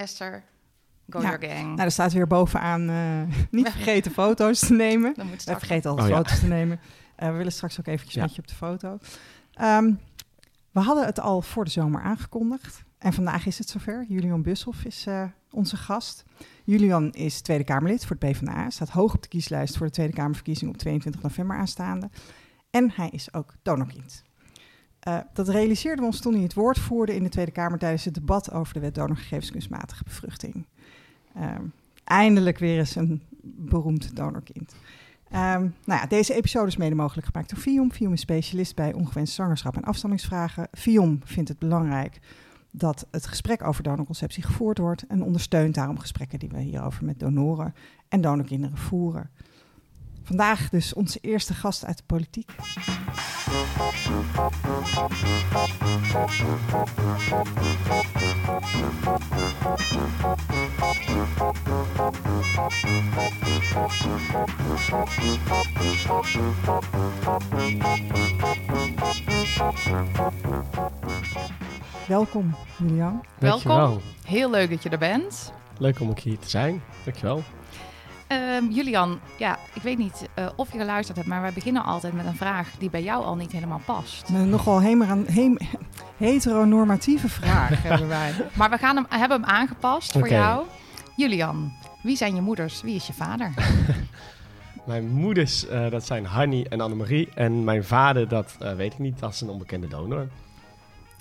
Esther, go Ja. your gang. Nou, er staat weer bovenaan eh, niet vergeten foto's te nemen. Dan moet vergeten altijd Oh, ja. foto's te nemen. Eh, we willen straks ook eventjes Ja. met je op de foto. Ehm, we hadden het al voor de zomer aangekondigd. En vandaag is het zover. Julian Bushoff is eh, onze gast. Julian is Tweede Kamerlid voor het PvdA. Staat hoog op de kieslijst voor de Tweede Kamerverkiezing op 22 november aanstaande. En hij is ook donorkind. Eh, dat realiseerden we ons toen hij het woord voerde in de Tweede Kamer tijdens het debat over de wet donorgegevens kunstmatige bevruchting. Ehm, eindelijk weer eens een beroemd donorkind. Ehm, nou ja, deze episode is mede mogelijk gemaakt door Vium. Vium is specialist bij ongewenst zwangerschap en afstammingsvragen. Vium vindt het belangrijk dat het gesprek over donorconceptie gevoerd wordt en ondersteunt daarom gesprekken die we hierover met donoren en donorkinderen voeren. Vandaag dus onze eerste gast uit de politiek. Welkom, Julian. Welkom. Heel leuk dat je er bent. Leuk om ook hier te zijn. Dankjewel. Ehm, Julian, ja, ik weet niet eh, of je geluisterd hebt, maar wij beginnen altijd met een vraag die bij jou al niet helemaal past. Een nogal hemeran- hem- heteronormatieve vraag hebben wij. Maar we gaan hem, hebben hem aangepast voor jou. Julian, wie zijn je moeders? Wie is je vader? Mijn moeders, eh, dat zijn Hanny en Annemarie. En mijn vader, dat eh, weet ik niet, dat is een onbekende donor.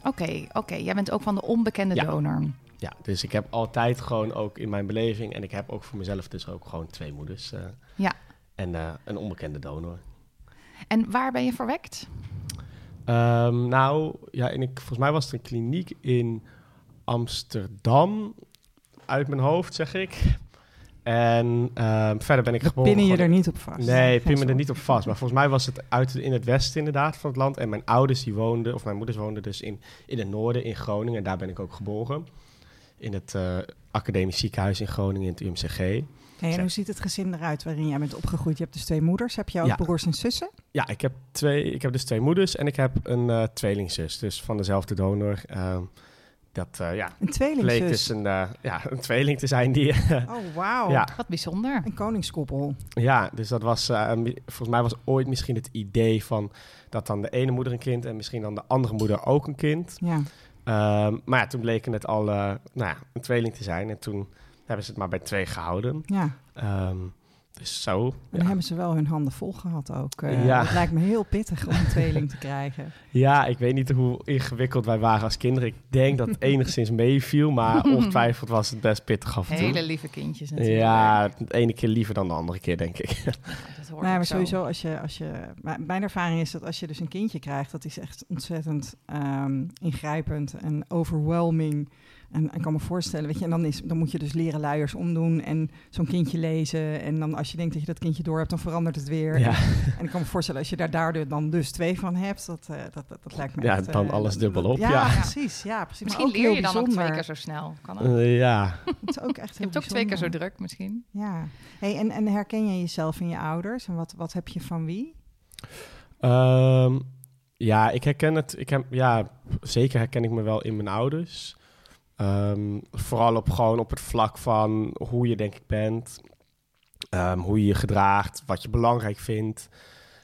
Oké, oké. Jij bent ook van de onbekende Ja. donor. Ja, dus ik heb altijd gewoon ook in mijn beleving... en ik heb ook voor mezelf dus ook gewoon twee moeders. eh, Ja. En eh, een onbekende donor. En waar ben je verwekt? Ehm, nou, ja, en ik, volgens mij was het een kliniek in Amsterdam. Uit mijn hoofd, zeg ik. En ehm, verder ben ik geboren... pinnen je gewoon- er niet op vast. Nee, pin me er niet op vast. Maar volgens mij was het uit, in het westen inderdaad van het land. En mijn ouders die woonden, of mijn moeders woonden dus in, in het noorden, in Groningen. En daar ben ik ook geboren. In het eh, academisch ziekenhuis in Groningen, in het UMCG. Hey, en hoe ziet het gezin eruit waarin jij bent opgegroeid? Je hebt dus twee moeders. Heb je ook Ja. broers en zussen? Ja, ik heb, twee, ik heb dus twee moeders en ik heb een eh, tweelingzus. Dus van dezelfde donor. Ehm, dat eh, ja, Een bleek tweelingzus. dus een, eh, ja, een tweeling te zijn die... Oh, wauw. ja, Wat bijzonder. Een koningskoppel. Ja, dus dat was, eh, volgens mij was ooit misschien het idee van dat dan de ene moeder een kind en misschien dan de andere moeder ook een kind. Ja. Ehm, maar ja, toen bleken het al eh, nou ja, een tweeling te zijn en toen hebben ze het maar bij twee gehouden. ja. Ehm, zo. En dan Ja. hebben ze wel hun handen vol gehad ook. Eh, Ja. Het lijkt me heel pittig om een tweeling te krijgen. ja, ik weet niet hoe ingewikkeld wij waren als kinderen. Ik denk dat het enigszins meeviel, maar ongetwijfeld was het best pittig af en toe. Hele lieve kindjes natuurlijk. Ja, de ene keer liever dan de andere keer, denk ik. Ja, dat hoort Nee, ook maar sowieso als je, als je... Mijn ervaring is dat als je dus een kindje krijgt... dat is echt ontzettend ehm, ingrijpend en overwhelming. En ik kan me voorstellen, weet je... en dan, is, dan moet je dus leren luiers omdoen... en zo'n kindje lezen. En dan als je denkt dat je dat kindje door hebt... dan verandert het weer. Ja, En ik kan me voorstellen, als je daar daardoor dan dus twee van hebt... dat, eh, dat, dat, dat lijkt me Ja, echt... dan eh, alles dubbel op, Ja, ja. precies. Ja, precies. Maar Misschien ook leer heel je dan ook twee keer zo snel. Kan. Eh, ja. Het is ook echt Je heel hebt ook twee keer zo druk misschien. Ja. Hey, en, en herken je jezelf in je ouders? En wat, wat heb je van wie? Ehm, ja, ik herken het. Ik heb, ja, zeker herken ik me wel in mijn ouders. Ehm, vooral op, gewoon op het vlak van hoe je denk ik bent. Ehm, hoe je je gedraagt, wat je belangrijk vindt.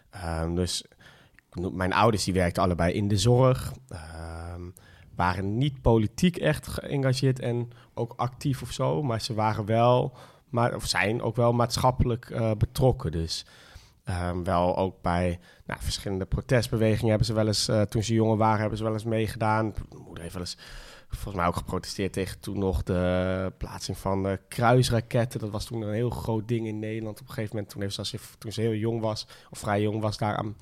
Ehm, dus mijn ouders die werkten allebei in de zorg. Waren niet politiek echt geëngageerd en ook actief of zo. Maar ze waren wel, maar, of zijn ook wel maatschappelijk eh, betrokken. Dus wel ook bij nou, verschillende protestbewegingen hebben ze wel eens, eh, toen ze jonger waren, hebben ze wel eens meegedaan. Mijn moeder heeft wel eens volgens mij ook geprotesteerd tegen toen nog de plaatsing van de kruisraketten. Dat was toen een heel groot ding in Nederland. Op een gegeven moment, toen, heeft ze, toen ze heel jong was, of vrij jong was, daaraan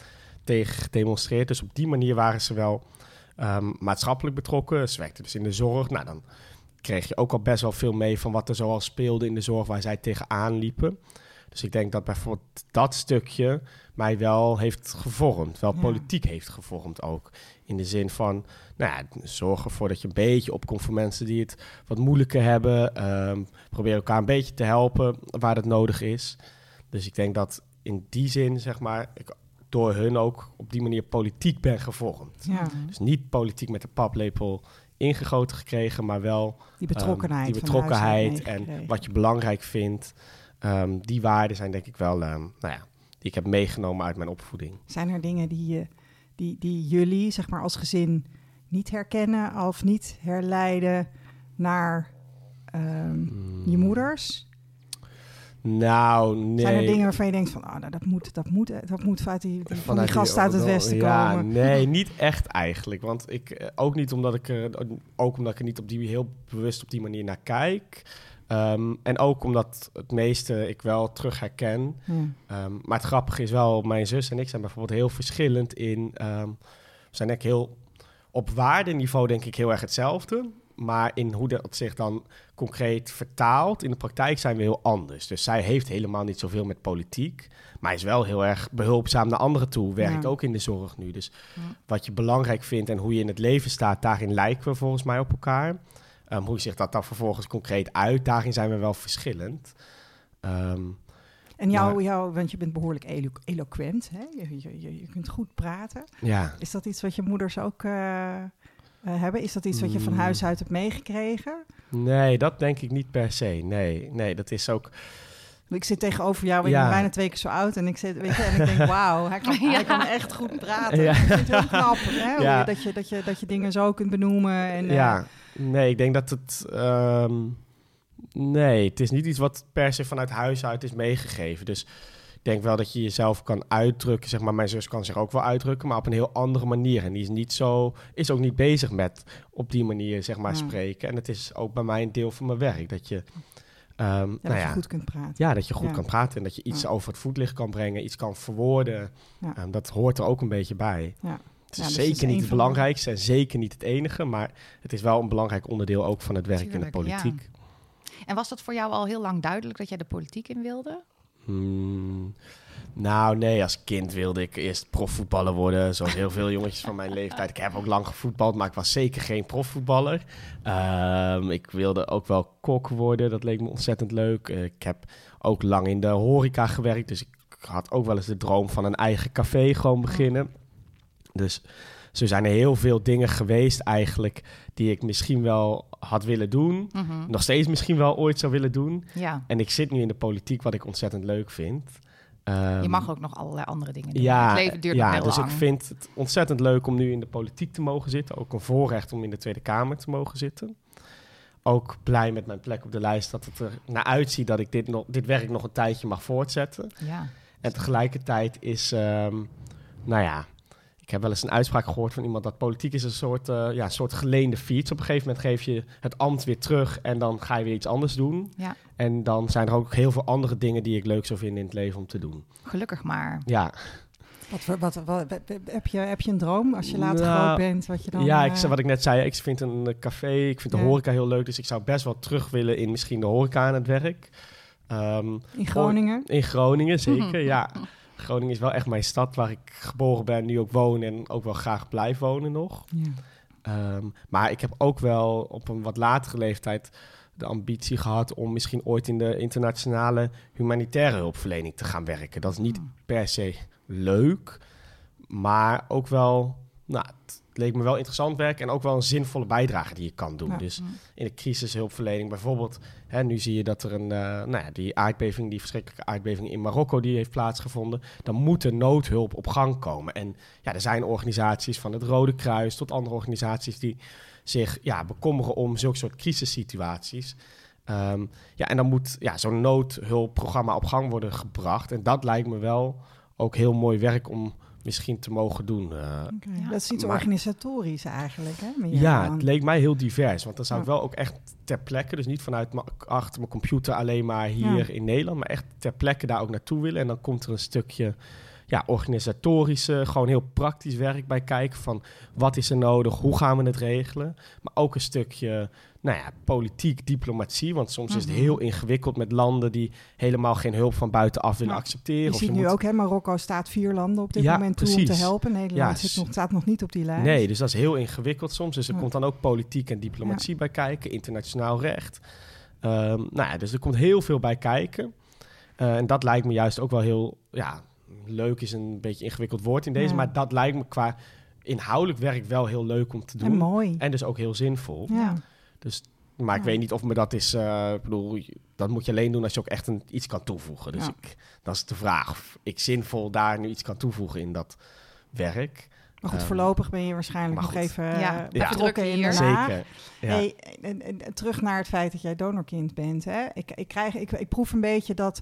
tegen gedemonstreerd. Dus op die manier waren ze wel ehm, maatschappelijk betrokken. Ze werkte dus in de zorg. Nou, dan kreeg je ook al best wel veel mee van wat er zoal speelde in de zorg waar zij tegenaan liepen. Dus ik denk dat bijvoorbeeld dat stukje mij wel heeft gevormd. Wel Ja. politiek heeft gevormd ook. In de zin van, nou ja, zorg ervoor dat je een beetje opkomt voor mensen die het wat moeilijker hebben. Ehm, probeer elkaar een beetje te helpen waar het nodig is. Dus ik denk dat in die zin, zeg maar, ik door hun ook op die manier politiek ben gevormd. Ja. Dus niet politiek met de paplepel ingegoten gekregen, maar wel Die ehm, betrokkenheid. die betrokkenheid en wat je belangrijk vindt. Ehm, die waarden zijn denk ik wel, nou ja, die ik heb meegenomen uit mijn opvoeding. Zijn er dingen die, je, die, die jullie, zeg maar, als gezin niet herkennen of niet herleiden naar ehm, Mm. je moeders? Nou, nee. Zijn er dingen waarvan je denkt van, oh, nou, dat moet, dat moet, dat moet uit die, die, van die Vanuit die- gasten uit het westen ja, komen? Nee, niet echt eigenlijk. Want ik, eh, ook niet omdat ik er, ook omdat ik er niet op die, heel bewust op die manier naar kijk. Ehm, en ook omdat het meeste ik wel terug herken. Ja. Ehm, maar het grappige is wel, mijn zus en ik zijn bijvoorbeeld heel verschillend in. ehm, we zijn echt heel op waardeniveau denk ik heel erg hetzelfde. Maar in hoe dat zich dan concreet vertaalt in de praktijk zijn we heel anders. Dus zij heeft helemaal niet zoveel met politiek. Maar is wel heel erg behulpzaam naar anderen toe. Werkt Ja. ook in de zorg nu. Dus Ja. wat je belangrijk vindt en hoe je in het leven staat, daarin lijken we volgens mij op elkaar. Ehm, hoe zich dat dan vervolgens concreet uit, daarin zijn we wel verschillend. Ehm, En jou, Maar- jou, want je bent behoorlijk elo- eloquent, hè? Je, je, je, je kunt goed praten. ja. Is dat iets wat je moeders ook eh, eh, hebben? Is dat iets wat je van Mm. huis uit hebt meegekregen? Nee, dat denk ik niet per se. Nee, nee dat is ook. Ik zit tegenover jou, ik Ja. ben bijna twee keer zo oud. En ik, zit, weet je, en ik denk, wauw, hij kan, Ja. hij kan echt goed praten. Ja. Ik vind het heel knap, hè? hoe Ja. je, dat, je, dat, je, dat je dingen zo kunt benoemen. En, eh, ja, nee, ik denk dat het. ehm, nee, het is niet iets wat per se vanuit huis uit is meegegeven. Dus ik denk wel dat je jezelf kan uitdrukken. Zeg maar, mijn zus kan zich ook wel uitdrukken, maar op een heel andere manier. En die is niet zo, is ook niet bezig met op die manier, zeg maar, Ja. spreken. En het is ook bij mij een deel van mijn werk. Dat je, ja, nou dat ja, je goed kunt praten. ja, dat je goed Ja. kan praten en dat je iets over het voetlicht kan brengen, iets kan verwoorden. Ehm, dat hoort er ook een beetje bij. Ja. Het is Ja, dus het is zeker een niet het belangrijkste en zeker niet het enige, maar het is wel een belangrijk onderdeel ook van het werk in de ja. politiek. En was dat voor jou al heel lang duidelijk dat jij de politiek in wilde? Hmm, nou, nee, als kind wilde ik eerst profvoetballer worden, zoals heel veel jongetjes van mijn leeftijd. Ik heb ook lang gevoetbald, maar ik was zeker geen profvoetballer. Ehm, ik wilde ook wel kok worden, dat leek me ontzettend leuk. Eh, ik heb ook lang in de horeca gewerkt, dus ik had ook wel eens de droom van een eigen café gewoon beginnen. Dus zo zijn er heel veel dingen geweest eigenlijk die ik misschien wel had willen doen. Mhm. Nog steeds misschien wel ooit zou willen doen. Ja, En ik zit nu in de politiek, wat ik ontzettend leuk vind. je Ehm, mag ook nog allerlei andere dingen doen. ja, het leven duurt ja, nog heel dus lang. ik vind het ontzettend leuk om nu in de politiek te mogen zitten. Ook een voorrecht om in de Tweede Kamer te mogen zitten. Ook blij met mijn plek op de lijst dat het er naar uitziet dat ik dit, nog, dit werk nog een tijdje mag voortzetten. Ja. En tegelijkertijd is, ehm, nou ja, ik heb wel eens een uitspraak gehoord van iemand dat politiek is een soort, eh, ja, een soort geleende fiets. Op een gegeven moment geef je het ambt weer terug en dan ga je weer iets anders doen. Ja. En dan zijn er ook heel veel andere dingen die ik leuk zou vinden in het leven om te doen. Gelukkig maar. Ja, Wat, voor- wat, wat, wat- heb, je, heb je een droom als je later Nou, groot bent? Wat je dan, ja ik, eh, wat ik net zei, ik vind een eh, café, ik vind de Ja. horeca heel leuk, dus ik zou best wel terug willen in misschien de horeca aan het werk. Ehm, in Groningen? in Groningen, zeker, ja. Groningen is wel echt mijn stad waar ik geboren ben, nu ook woon en ook wel graag blijf wonen nog. Ja. Ehm, maar ik heb ook wel op een wat latere leeftijd de ambitie gehad om misschien ooit in de internationale humanitaire hulpverlening te gaan werken. Dat is niet per se leuk, maar ook wel, nou, leek me wel interessant werk en ook wel een zinvolle bijdrage die je kan doen. Ja. Dus Mm. in de crisishulpverlening bijvoorbeeld, hè, nu zie je dat er een, eh, nou ja, die aardbeving, die verschrikkelijke aardbeving in Marokko, die heeft plaatsgevonden. Dan moet er noodhulp op gang komen. En ja, er zijn organisaties van het Rode Kruis tot andere organisaties die zich ja, bekommeren om zulke soort crisissituaties. Ehm, ja, en dan moet ja, zo'n noodhulpprogramma op gang worden gebracht. En dat lijkt me wel ook heel mooi werk om misschien te mogen doen. eh. Ja. Dat is iets Maar- organisatorisch eigenlijk, hè? meer Ja, dan- het leek mij heel divers. Want dan zou ik wel ook echt ter plekke, dus niet vanuit achter mijn computer alleen maar hier Ja. in Nederland, maar echt ter plekke daar ook naartoe willen. En dan komt er een stukje ja, organisatorische, gewoon heel praktisch werk bij kijken van wat is er nodig, hoe gaan we het regelen. Maar ook een stukje nou ja, politiek, diplomatie, want soms is het Mhm. heel ingewikkeld met landen die helemaal geen hulp van buitenaf willen Ja. accepteren. Je Of ziet je nu moet- ook, hè, Marokko staat vier landen op dit Ja, moment toe om te helpen. Nederland Ja, zit nog, staat nog niet op die lijst. Nee, dus dat is heel ingewikkeld soms. Dus er Ja. komt dan ook politiek en diplomatie bij kijken, internationaal recht. Ehm, nou ja, dus er komt heel veel bij kijken. Eh, en dat lijkt me juist ook wel heel, ja, leuk is een beetje ingewikkeld woord in deze, maar dat lijkt me qua inhoudelijk werk wel heel leuk om te En doen. mooi. En dus ook heel zinvol. ja. Dus, maar ik Ja. weet niet of me dat is... eh, ik bedoel, dat moet je alleen doen als je ook echt een, iets kan toevoegen. Dus Ja. ik, dat is de vraag of ik zinvol daar nu iets kan toevoegen in dat werk. Maar goed, Ehm, voorlopig ben je waarschijnlijk nog goed. even Ja, eh, betrokken druk in. Den Haag. Zeker. Ja. Hey, en, en- terug naar het feit dat jij donorkind bent. Hè? Ik, ik, krijg, ik, ik proef een beetje dat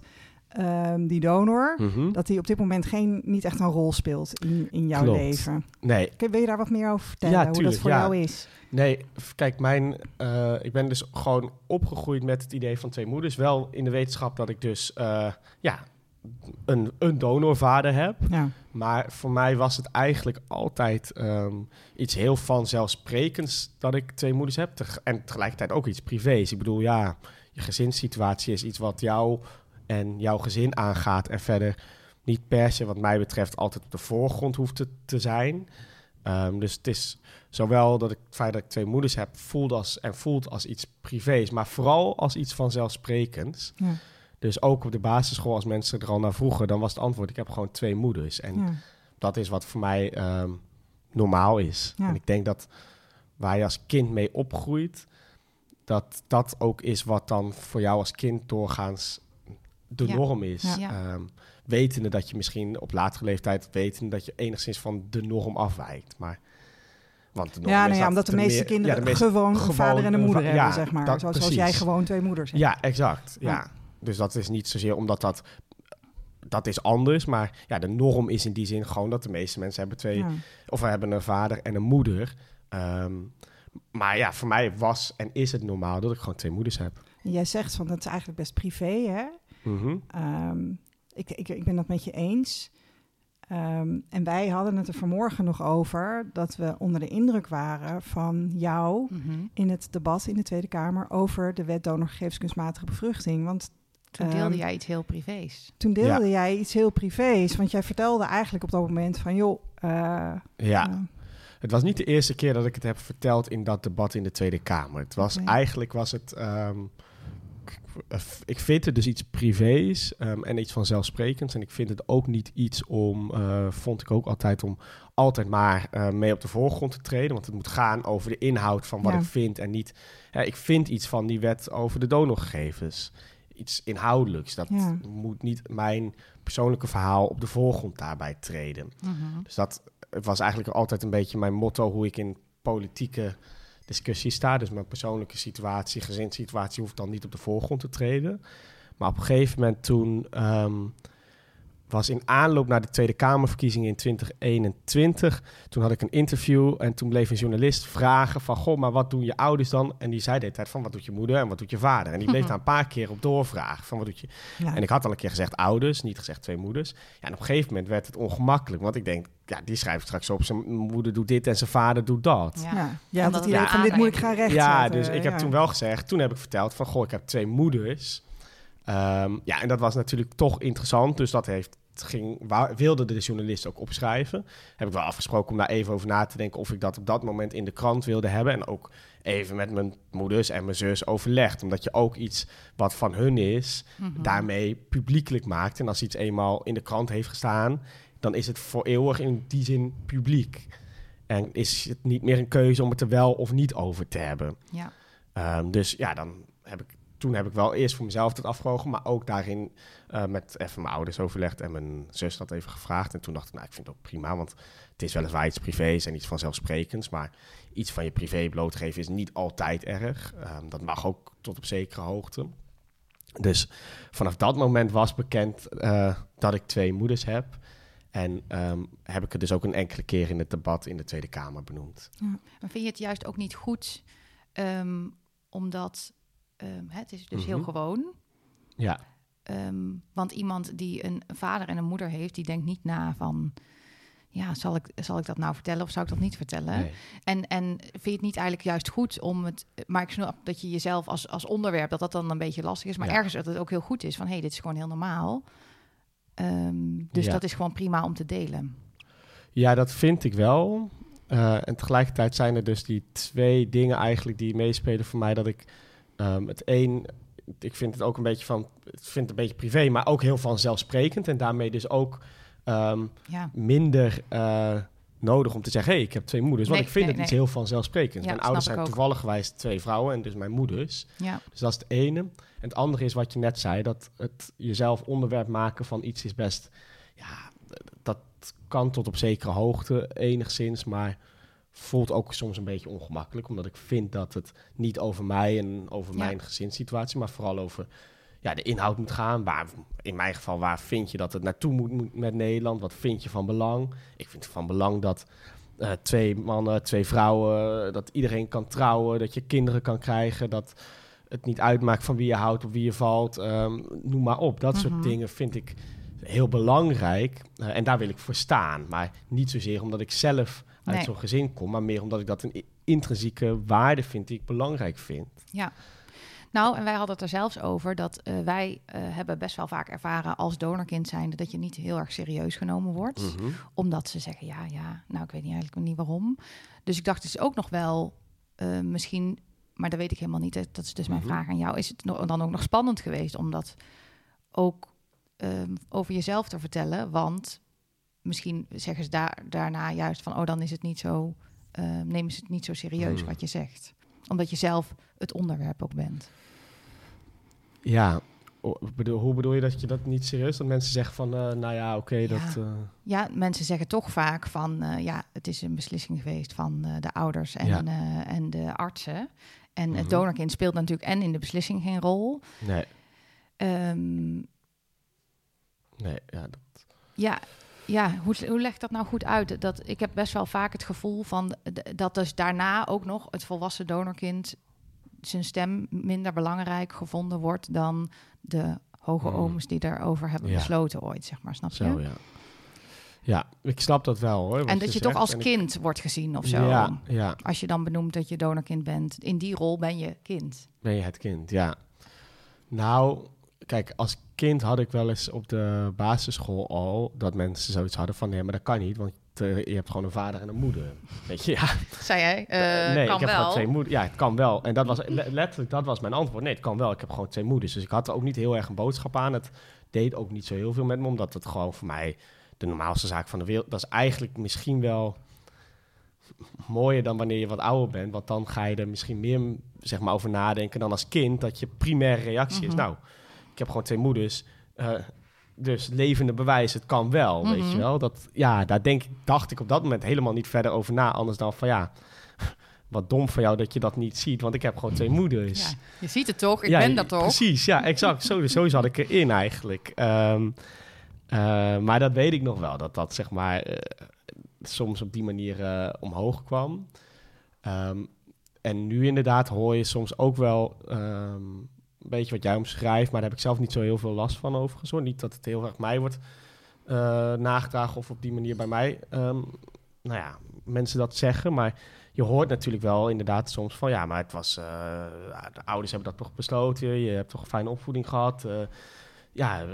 ehm, die donor... Mhm. dat die op dit moment geen, niet echt een rol speelt in, in jouw Klopt. leven. Nee, Kun- Wil je daar wat meer over vertellen? Ja, hoe dat voor ja. jou is? Nee, kijk, mijn, eh, ik ben dus gewoon opgegroeid met het idee van twee moeders. Wel in de wetenschap dat ik dus eh, ja, een, een donorvader heb. Ja. Maar voor mij was het eigenlijk altijd ehm, iets heel vanzelfsprekends dat ik twee moeders heb. Teg- en tegelijkertijd ook iets privés. Ik bedoel, ja, je gezinssituatie is iets wat jou en jouw gezin aangaat. En verder niet per se, wat mij betreft, altijd op de voorgrond hoeft te, te zijn. Ehm, dus het is zowel dat ik het feit dat ik twee moeders heb voelt als, en voelt als iets privés, maar vooral als iets vanzelfsprekends. Ja. Dus ook op de basisschool, als mensen er al naar vroegen, dan was het antwoord: ik heb gewoon twee moeders. En Ja. dat is wat voor mij ehm, normaal is. Ja. En ik denk dat waar je als kind mee opgroeit, dat dat ook is wat dan voor jou als kind doorgaans de Ja. norm is. Ja. Ehm, wetende dat je misschien op latere leeftijd wetende dat je enigszins van de norm afwijkt. Maar, want de norm Ja, is nou ja, dat omdat de meeste meer- kinderen ja, de meeste- gewoon een gewoon vader en een moeder hebben, ja, zeg maar. dat- zoals, jij gewoon twee moeders hebt. Ja, exact. Ja. Ja. Dus dat is niet zozeer omdat dat... Dat is anders, maar ja, de norm is in die zin gewoon dat de meeste mensen hebben twee... Ja. Of we hebben een vader en een moeder. Ehm, maar ja, voor mij was en is het normaal dat ik gewoon twee moeders heb. Jij zegt van dat is eigenlijk best privé, hè? Mhm. Ehm, ik, ik, ik ben dat met je eens. Ehm, en wij hadden het er vanmorgen nog over dat we onder de indruk waren van jou Mhm. in het debat in de Tweede Kamer over de wet donorgegevens kunstmatige bevruchting. Want Toen deelde Ehm, jij iets heel privés. toen deelde jij iets heel privés, want jij vertelde eigenlijk op dat moment van joh. eh, Ja, het was niet de eerste keer dat ik het heb verteld in dat debat in de Tweede Kamer. Het was eigenlijk was het. ehm, ik- ik vind het dus iets privés ehm, en iets vanzelfsprekends. En ik vind het ook niet iets om, eh, vond ik ook altijd, om altijd maar eh, mee op de voorgrond te treden. Want het moet gaan over de inhoud van wat Ja. ik vind en niet. Ja, ik vind iets van die wet over de donorgegevens. Iets inhoudelijks. Dat Ja. moet niet mijn persoonlijke verhaal op de voorgrond daarbij treden. Mhm. Dus dat was eigenlijk altijd een beetje mijn motto hoe ik in politieke discussies sta. Dus mijn persoonlijke situatie, gezinssituatie hoeft dan niet op de voorgrond te treden. Maar op een gegeven moment toen ehm, was in aanloop naar de Tweede Kamerverkiezingen in 2021. Toen had ik een interview en toen bleef een journalist vragen van... Goh, maar wat doen je ouders dan? En die zei de hele tijd van wat doet je moeder en wat doet je vader? En die bleef daar een paar keer op doorvragen van wat doet je... ja. En ik had al een keer gezegd ouders, niet gezegd twee moeders. Ja, en op een gegeven moment werd het ongemakkelijk. Want ik denk, ja, die schrijft straks op... zijn moeder doet dit en zijn vader doet dat. Ja. ja. Dat idee van dit moet ik gaan rechtzetten. Ja, dus ik heb ja. toen wel gezegd... Toen heb ik verteld van, goh, ik heb twee moeders. Ehm, ja, en dat was natuurlijk toch interessant. Dus dat heeft... Ging, wilde de journalist ook opschrijven. Heb ik wel afgesproken om daar even over na te denken... of ik dat op dat moment in de krant wilde hebben. En ook even met mijn moeders en mijn zus overlegd. Omdat je ook iets wat van hun is... Mhm. daarmee publiekelijk maakt. En als iets eenmaal in de krant heeft gestaan, dan is het voor eeuwig in die zin publiek. En is het niet meer een keuze om het er wel of niet over te hebben. Ja. Ehm, dus ja, dan heb ik, toen heb ik wel eerst voor mezelf dat afgewogen, maar ook daarin eh, met even mijn ouders overlegd en mijn zus dat even gevraagd. En toen dacht ik, nou, ik vind het ook prima, want het is weliswaar iets privés en iets vanzelfsprekends, maar iets van je privé blootgeven is niet altijd erg. Ehm, dat mag ook tot op zekere hoogte. Dus vanaf dat moment was bekend eh, dat ik twee moeders heb. En ehm, heb ik het dus ook een enkele keer in het debat in de Tweede Kamer benoemd. Maar vind je het juist ook niet goed, ehm, omdat ehm, het is dus heel Mhm. gewoon. Ja, Ehm, want iemand die een vader en een moeder heeft, die denkt niet na van... Ja, zal ik, zal ik dat nou vertellen of zou ik dat niet vertellen? nee. En, en vind je het niet eigenlijk juist goed om het... Maar ik snap dat je jezelf als, als onderwerp, dat dat dan een beetje lastig is. Maar Ja. ergens dat het ook heel goed is van... hé, hey, dit is gewoon heel normaal. Ehm, dus Ja. dat is gewoon prima om te delen. Ja, dat vind ik wel. Eh, en tegelijkertijd zijn er dus die twee dingen eigenlijk die meespelen voor mij. Dat ik ehm, het een, ik vind het ook een beetje van, ik vind het een beetje privé, maar ook heel vanzelfsprekend. En daarmee dus ook ehm, Ja, minder, eh, nodig om te zeggen... hé, hey, ik heb twee moeders. Want ik vind nee, het iets heel vanzelfsprekends. Ja, mijn ouders zijn ook. toevallig geweest twee vrouwen... en dus mijn moeders. Ja, Dus dat is het ene. En het andere is wat je net zei, dat het jezelf onderwerp maken van iets is best, ja, dat kan tot op zekere hoogte enigszins, maar voelt ook soms een beetje ongemakkelijk, omdat ik vind dat het niet over mij en over Ja. mijn gezinssituatie, maar vooral over ja, de inhoud moet gaan. Waar, in mijn geval, waar vind je dat het naartoe moet, met Nederland? Wat vind je van belang? Ik vind het van belang dat eh, twee mannen, twee vrouwen, dat iedereen kan trouwen, dat je kinderen kan krijgen, dat het niet uitmaakt van wie je houdt of wie je valt. ehm, noem maar op. Dat Mhm. soort dingen vind ik heel belangrijk. eh, en daar wil ik voor staan. Maar niet zozeer omdat ik zelf uit Nee. zo'n gezin kom, maar meer omdat ik dat een intrinsieke waarde vind die ik belangrijk vind. ja. Nou, en wij hadden het er zelfs over dat eh, wij eh, hebben best wel vaak ervaren als donorkind zijnde dat je niet heel erg serieus genomen wordt. Mhm. Omdat ze zeggen, ja, ja, nou, ik weet niet eigenlijk niet waarom. Dus ik dacht, het is ook nog wel eh, misschien, maar dat weet ik helemaal niet. Dat is dus mijn Mhm. vraag aan jou. Is het dan ook nog spannend geweest om dat ook ehm, over jezelf te vertellen? Want misschien zeggen ze daar, daarna juist van, oh, dan is het niet zo, eh, nemen ze het niet zo serieus Hmm. wat je zegt. Omdat je zelf het onderwerp ook bent. Ja, o- bedoel, hoe bedoel je dat je dat niet serieus? Dat mensen zeggen van, eh, nou ja, oké, Ja. dat... eh, Ja, mensen zeggen toch vaak van, eh, ja, het is een beslissing geweest van de ouders en, Ja. en de artsen. En Mhm. het donorkind speelt natuurlijk en in de beslissing geen rol. nee, Ehm, nee, ja, dat- ja, ja hoe, hoe legt dat nou goed uit? Dat, ik heb best wel vaak het gevoel van dat dus daarna ook nog het volwassen donorkind zijn stem minder belangrijk gevonden wordt dan de hoge Hmm. ooms die daarover hebben Ja. besloten ooit, zeg maar, snap je? zo, ja. Ja, ik snap dat wel, hoor. En dat je, toch zegt. als ik- kind wordt gezien of zo. Ja, ja, Als je dan benoemt dat je donorkind bent, in die rol ben je kind. Ben je het kind, ja. Nou, kijk, als kind had ik wel eens op de basisschool al dat mensen zoiets hadden van nee, maar dat kan niet, want eh, je hebt gewoon een vader en een moeder. Weet je, ja. Zei jij? nee, Eh, kan ik heb wel. gewoon twee moeders. Ja, het kan wel. En dat was le- letterlijk, dat was mijn antwoord. Nee, het kan wel. Ik heb gewoon twee moeders. Dus ik had er ook niet heel erg een boodschap aan. Het deed ook niet zo heel veel met me, omdat het gewoon voor mij de normaalste zaak van de wereld. Dat is eigenlijk misschien wel mooier dan wanneer je wat ouder bent, want dan ga je er misschien meer zeg maar over nadenken dan als kind dat je primaire reactie is. Mhm. Nou, ik heb gewoon twee moeders. eh, dus levende bewijs, het kan wel, weet Mhm. je wel. Dat, ja, daar denk, dacht ik op dat moment helemaal niet verder over na. Anders dan van ja, wat dom van jou dat je dat niet ziet. Want ik heb gewoon twee moeders. Ja, je ziet het toch? Ik Ja, ben dat toch? Precies, ja, exact. Zo, zo zat ik erin eigenlijk. Ehm, eh, maar dat weet ik nog wel, dat dat zeg maar eh, soms op die manier omhoog kwam. Ehm, en nu inderdaad hoor je soms ook wel ehm, een beetje wat jij omschrijft, maar daar heb ik zelf niet zo heel veel last van overigens. Hoor. Niet dat het heel erg mij wordt eh, nagedragen of op die manier bij mij, ehm, nou ja, mensen dat zeggen. Maar je hoort natuurlijk wel inderdaad soms van ja, maar het was, eh, ja, de ouders hebben dat toch besloten. Je hebt toch een fijne opvoeding gehad. eh, ja,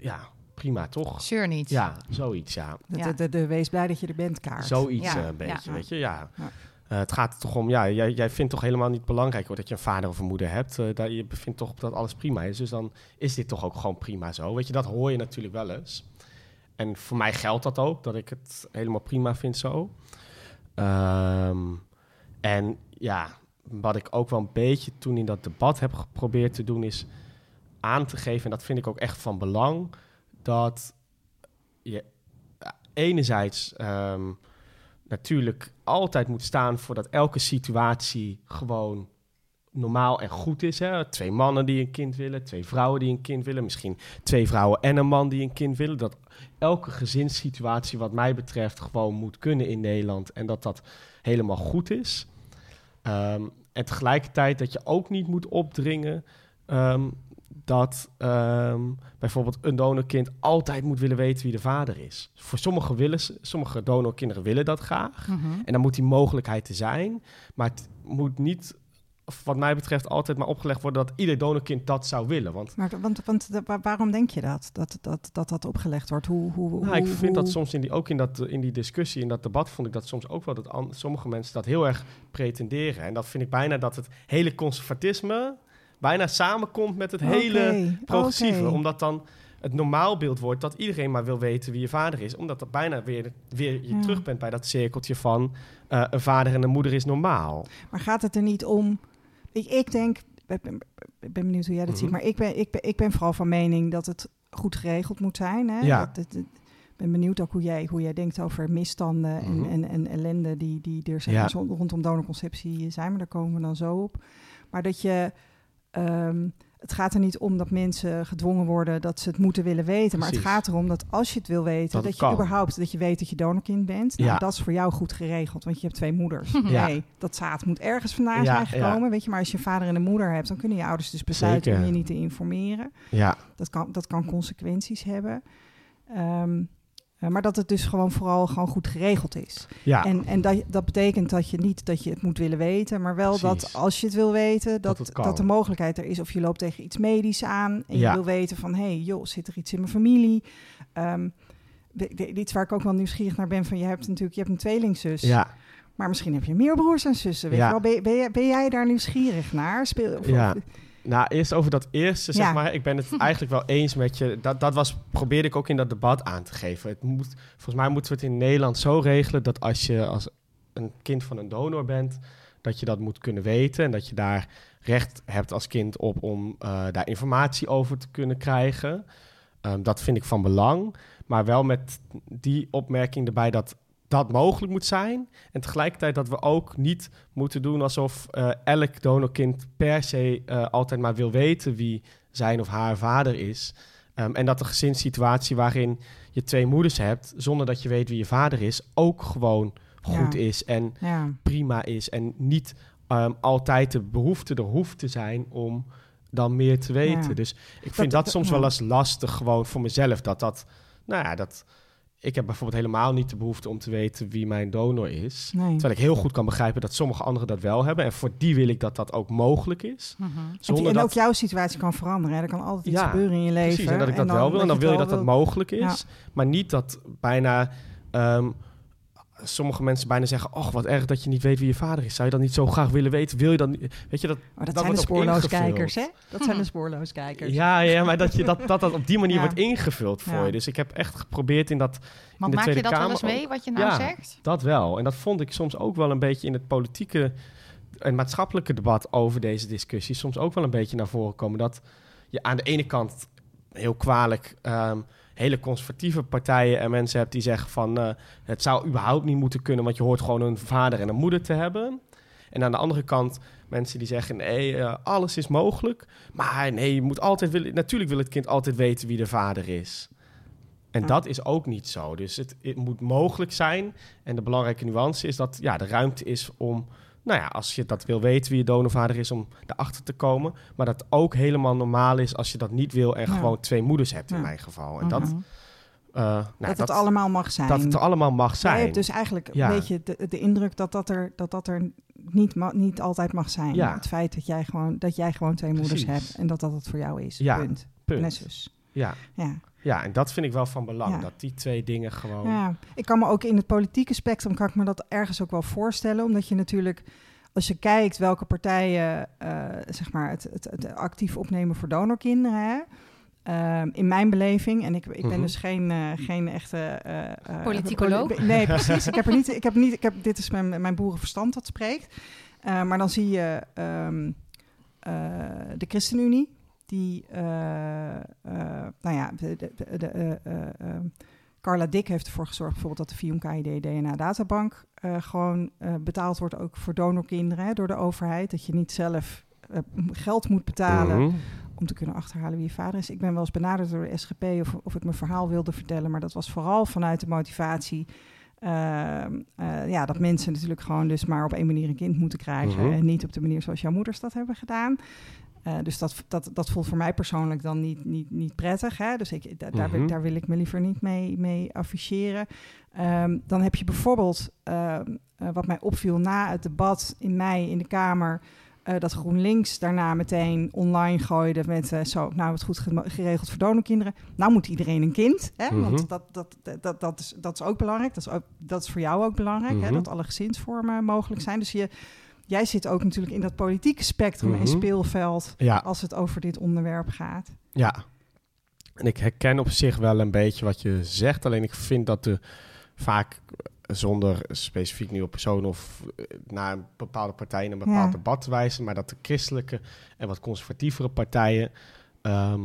ja, prima toch? Zeur niet. Ja, zoiets, ja. De, de, de, de wees blij dat je er bent kaart. Zoiets Ja, een beetje, ja. weet je, ja. Ja. Eh, het gaat toch om, ja, jij, jij vindt toch helemaal niet belangrijk hoor, dat je een vader of een moeder hebt. Eh, dat je vindt toch dat alles prima is. Dus dan is dit toch ook gewoon prima zo. Weet je, dat hoor je natuurlijk wel eens. En voor mij geldt dat ook, dat ik het helemaal prima vind zo. Ehm, en ja, wat ik ook wel een beetje toen in dat debat heb geprobeerd te doen, is aan te geven, en dat vind ik ook echt van belang, dat je ja, enerzijds ehm, natuurlijk altijd moet staan voor dat elke situatie gewoon normaal en goed is. Hè? Twee mannen die een kind willen, twee vrouwen die een kind willen, misschien twee vrouwen en een man die een kind willen. Dat elke gezinssituatie wat mij betreft gewoon moet kunnen in Nederland en dat dat helemaal goed is. Ehm, en tegelijkertijd dat je ook niet moet opdringen ehm, dat ehm, bijvoorbeeld een donorkind altijd moet willen weten wie de vader is. Voor sommige, willen, ze- sommige donorkinderen willen dat graag. Mhm. En dan moet die mogelijkheid er zijn. Maar het moet niet, wat mij betreft, altijd maar opgelegd worden dat ieder donorkind dat zou willen. Want Maar want, want de- waarom denk je dat? Dat dat, dat, dat opgelegd wordt? Hoe, hoe, nou, ik hoe- vind dat soms in die, ook in, dat, in die discussie, in dat debat, vond ik dat soms ook wel dat sommige mensen dat heel erg pretenderen. En dat vind ik bijna dat het hele conservatisme bijna samenkomt met het hele progressieve. Omdat dan het normaalbeeld wordt dat iedereen maar wil weten wie je vader is. Omdat dat bijna weer, weer je Ja. terug bent bij dat cirkeltje van eh, een vader en een moeder is normaal. Maar gaat het er niet om... Ik, ik denk, ik ben, ik ben benieuwd hoe jij dat Mhm. ziet, maar ik ben, ik, ben, ik ben vooral van mening dat het goed geregeld moet zijn. Hè? Ja. Dat, ben benieuwd ook hoe jij, hoe jij denkt over misstanden en, Mhm. en, en ellende die, die er zeg Ja. rondom donorconceptie zijn, maar daar komen we dan zo op. Maar dat je... ehm, het gaat er niet om dat mensen gedwongen worden dat ze het moeten willen weten. Maar het gaat erom dat als je het wil weten, Dat je kan. überhaupt dat je weet dat je donorkind bent. Nou, Ja. dat is voor jou goed geregeld, want je hebt twee moeders. Ja. Nee, dat zaad moet ergens vandaan Ja, zijn gekomen. Weet je, maar als je een vader en een moeder hebt, dan kunnen je ouders dus besluiten om je niet te informeren. Ja, Dat kan, dat kan consequenties hebben. Ehm, eh, maar dat het dus gewoon vooral gewoon goed geregeld is. ja. En, en dat, dat betekent dat je niet dat je het moet willen weten, maar wel dat als je het wil weten, Dat dat, de mogelijkheid er is. Of je loopt tegen iets medisch aan en Ja. je wil weten van, hé, hey, joh, zit er iets in mijn familie? Ehm, de- de- iets waar ik ook wel nieuwsgierig naar ben, van je hebt natuurlijk je hebt een tweelingzus, ja. maar misschien heb je meer broers en zussen. Weet Ja. wel? Ben, ben, ben jij daar nieuwsgierig naar? Speel, of- Ja. of- Nou, eerst over dat eerste, zeg Ja. maar. Ik ben het eigenlijk wel eens met je. Dat, dat was, probeerde ik ook in dat debat aan te geven. Het moet, volgens mij moeten we het in Nederland zo regelen dat als je als een kind van een donor bent, dat je dat moet kunnen weten en dat je daar recht hebt als kind op om eh, daar informatie over te kunnen krijgen. Ehm, dat vind ik van belang, maar wel met die opmerking erbij dat dat mogelijk moet zijn. En tegelijkertijd dat we ook niet moeten doen alsof eh, elk donorkind per se eh, altijd maar wil weten wie zijn of haar vader is. Ehm, en dat de gezinssituatie waarin je twee moeders hebt, zonder dat je weet wie je vader is, ook gewoon goed Ja. is en ja. prima is. En niet ehm, altijd de behoefte er hoeft te zijn om dan meer te weten. Ja. Dus ik vind Dat- dat, soms wel eens lastig gewoon voor mezelf. Dat dat, nou ja, dat... Ik heb bijvoorbeeld helemaal niet de behoefte om te weten wie mijn donor is. Nee. Terwijl ik heel goed kan begrijpen dat sommige anderen dat wel hebben. En voor die wil ik dat dat ook mogelijk is. Mhm. Zonder en dat... ook jouw situatie kan veranderen. Hè? Er kan altijd iets Ja, gebeuren in je leven. Precies, en dat ik dat wel wil. En dan wil je dat dat mogelijk is. Maar niet dat bijna... ehm, sommige mensen bijna zeggen... Och, wat erg dat je niet weet wie je vader is. Zou je dat niet zo graag willen weten? Wil je dan. Weet je, dat, Maar dat, dat zijn de spoorloos kijkers, hè? Dat zijn de spoorloos kijkers. ja, ja, maar dat, je, dat, dat dat op die manier Ja. wordt ingevuld voor Ja. je. Dus ik heb echt geprobeerd in dat... Want de maak je dat wel Kamer eens mee, wat je nou Ja. zegt? Dat wel. En dat vond ik soms ook wel een beetje in het politieke en maatschappelijke debat over deze discussie. Soms ook wel een beetje naar voren komen. Dat je aan de ene kant heel kwalijk ehm, hele conservatieve partijen en mensen hebt die zeggen van eh, het zou überhaupt niet moeten kunnen, want je hoort gewoon een vader en een moeder te hebben. En aan de andere kant mensen die zeggen nee, eh, alles is mogelijk. Maar nee, je moet altijd willen, natuurlijk wil het kind altijd weten wie de vader is. En Ja. dat is ook niet zo. Dus het, het moet mogelijk zijn. En de belangrijke nuance is dat ja, de ruimte is om, nou ja, als je dat wil weten wie je donorvader is, om erachter te komen. Maar dat ook helemaal normaal is als je dat niet wil en Ja. gewoon twee moeders hebt in mijn geval. En dat, Mhm. eh, nou, dat het allemaal mag zijn. dat het allemaal mag Jij zijn. hebt dus eigenlijk Ja. een beetje de, de indruk dat dat er, dat dat er niet, niet altijd mag zijn. Ja. Het feit dat jij gewoon, dat jij gewoon twee moeders hebt en dat dat het voor jou is. Ja, Punt. Punt. Net. Ja. Ja. Ja, en dat vind ik wel van belang. Ja. Dat die twee dingen gewoon... ja, ik kan me ook in het politieke spectrum kan ik me dat ergens ook wel voorstellen, omdat je natuurlijk als je kijkt welke partijen uh, zeg maar het, het, het, actief opnemen voor donorkinderen. Hè? Uh, in mijn beleving, en ik, ik ben Mhm. dus geen, uh, geen echte... Uh, Politicoloog? Poli nee, precies. ik heb er niet... Ik heb niet ik heb, dit is mijn, mijn boerenverstand dat spreekt. Uh, maar dan zie je um, de ChristenUnie, die... uh, nou ja, de... de, de ehm, Carla Dick heeft ervoor gezorgd bijvoorbeeld dat de Fium-KID DNA-databank uh, gewoon betaald wordt ook voor donorkinderen hè, door de overheid. Dat je niet zelf geld moet betalen Mhm. om te kunnen achterhalen wie je vader is. Ik ben wel eens benaderd door de SGP of, of ik mijn verhaal wilde vertellen, maar dat was vooral vanuit de motivatie. ja, dat mensen natuurlijk gewoon dus maar op één manier een kind moeten krijgen Mhm. en niet op de manier zoals jouw moeders dat hebben gedaan. Uh, dus dat, dat, dat voelt voor mij persoonlijk dan niet, niet, niet prettig. Hè? Dus ik, da, daar, wil, Mhm. daar wil ik me liever niet mee, mee afficheren. Um, dan heb je bijvoorbeeld, uh, uh, wat mij opviel na het debat in mei in de Kamer... Uh, dat GroenLinks daarna meteen online gooide met zo, nou het goed geregeld voor donorkinderen. Nou moet iedereen een kind, hè? Mhm. want dat, dat, dat, dat, is, dat is ook belangrijk. Dat is, ook, dat is voor jou ook belangrijk, Mhm. hè? dat alle gezinsvormen mogelijk zijn. Dus je, jij zit ook natuurlijk in dat politieke spectrum en Mhm. speelveld Ja, als het over dit onderwerp gaat. ja. En ik herken op zich wel een beetje wat je zegt. Alleen ik vind dat er vaak zonder specifiek nieuwe persoon of eh, naar een bepaalde partij in een bepaald Ja. debat te wijzen, maar dat de christelijke en wat conservatievere partijen ehm,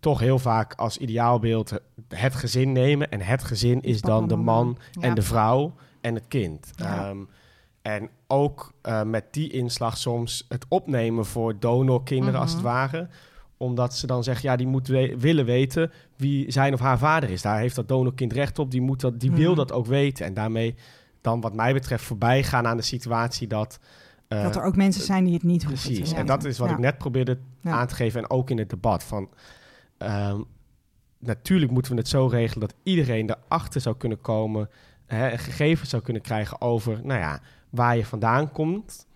toch heel vaak als ideaalbeeld het gezin nemen. En het gezin is dan de man en de vrouw en het kind. Ja. Ehm, en ook eh, met die inslag soms het opnemen voor donorkinderen als het Mhm. ware omdat ze dan zeggen, ja, die moet we- willen weten wie zijn of haar vader is. Daar heeft dat donorkind recht op. Die, moet dat, die wil Mhm. dat ook weten. En daarmee dan wat mij betreft voorbij gaan aan de situatie dat... eh, dat er ook mensen zijn die het niet hoeven Precies. En dat is wat Ja. ik net probeerde Ja. aan te geven. En ook in het debat. Van, ehm, natuurlijk moeten we het zo regelen dat iedereen erachter zou kunnen komen. Hè, gegevens zou kunnen krijgen over nou ja, waar je vandaan komt.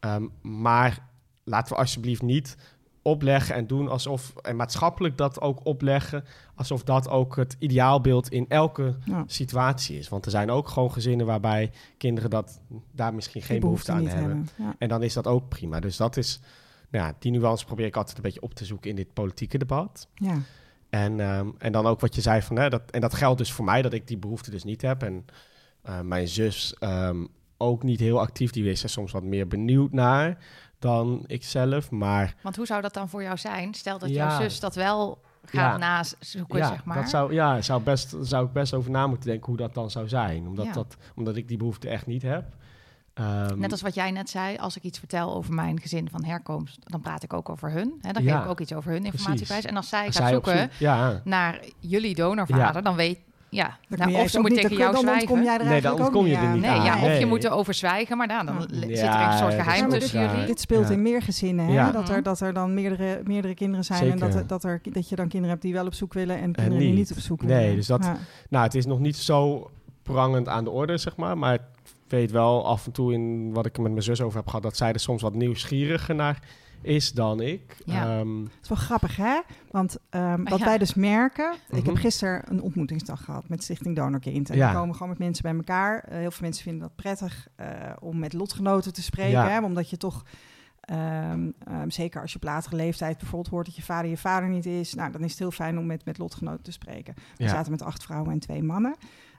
Ehm, maar laten we alsjeblieft niet opleggen en doen alsof. En maatschappelijk dat ook opleggen. Alsof dat ook het ideaalbeeld in elke Ja. situatie is. Want er zijn ook gewoon gezinnen waarbij kinderen dat, daar misschien geen behoefte, aan hebben. Ja. En dan is dat ook prima. Dus dat is, nou ja, die nuance probeer ik altijd een beetje op te zoeken in dit politieke debat. Ja. En, ehm, en dan ook wat je zei van, hè, dat, en dat geldt dus voor mij, dat ik die behoefte dus niet heb. En eh, mijn zus ehm, ook niet heel actief, die is er soms wat meer benieuwd naar dan ik zelf. Maar Want hoe zou dat dan voor jou zijn? Stel dat Ja. jouw zus dat wel gaat Ja. nazoeken, ja, zeg maar. dat zou, ja, zou, best, zou ik best over na moeten denken hoe dat dan zou zijn. Omdat, Ja. dat, omdat ik die behoefte echt niet heb. Ehm, Net als wat jij net zei, als ik iets vertel over mijn gezin van herkomst, dan praat ik ook over hun. Hè? Dan geef ik ook iets over hun precies. En als zij als gaat zij zoeken naar jullie donorvader, dan weet ja, Dan nou, of ze moet niet- tegen dan- jou dan zwijgen. jij er Nee, dan ontkom je niet er aan. niet Nee, aan. ja, of Nee. je moet erover zwijgen, maar dan, dan Ja. li- zit er een soort geheim tussen jullie. Dit speelt Ja. in meer gezinnen, hè? Ja. Dat, er, dat er dan meerdere, meerdere kinderen zijn en dat, er- dat, er, dat je dan kinderen hebt die wel op zoek willen en kinderen die niet. niet op zoek Nee, willen. dus dat- Ja. Nou, het is nog niet zo prangend aan de orde, zeg maar. Maar ik weet wel af en toe in wat ik er met mijn zus over heb gehad... dat zij er soms wat nieuwsgieriger naar is dan ik. Ja. Ehm, Het is wel grappig, hè? Want ehm, wat ja. wij dus merken... Ik heb Mhm. gisteren een ontmoetingsdag gehad met Stichting Donorkind. En Ja. we komen gewoon met mensen bij elkaar. Eh, heel veel mensen vinden dat prettig eh, om met lotgenoten te spreken. Ja. Hè? Omdat je toch... ehm, zeker als je op latere leeftijd bijvoorbeeld hoort dat je vader je vader niet is. Nou, dan is het heel fijn om met, met lotgenoten te spreken. We ja. zaten met acht vrouwen en twee mannen.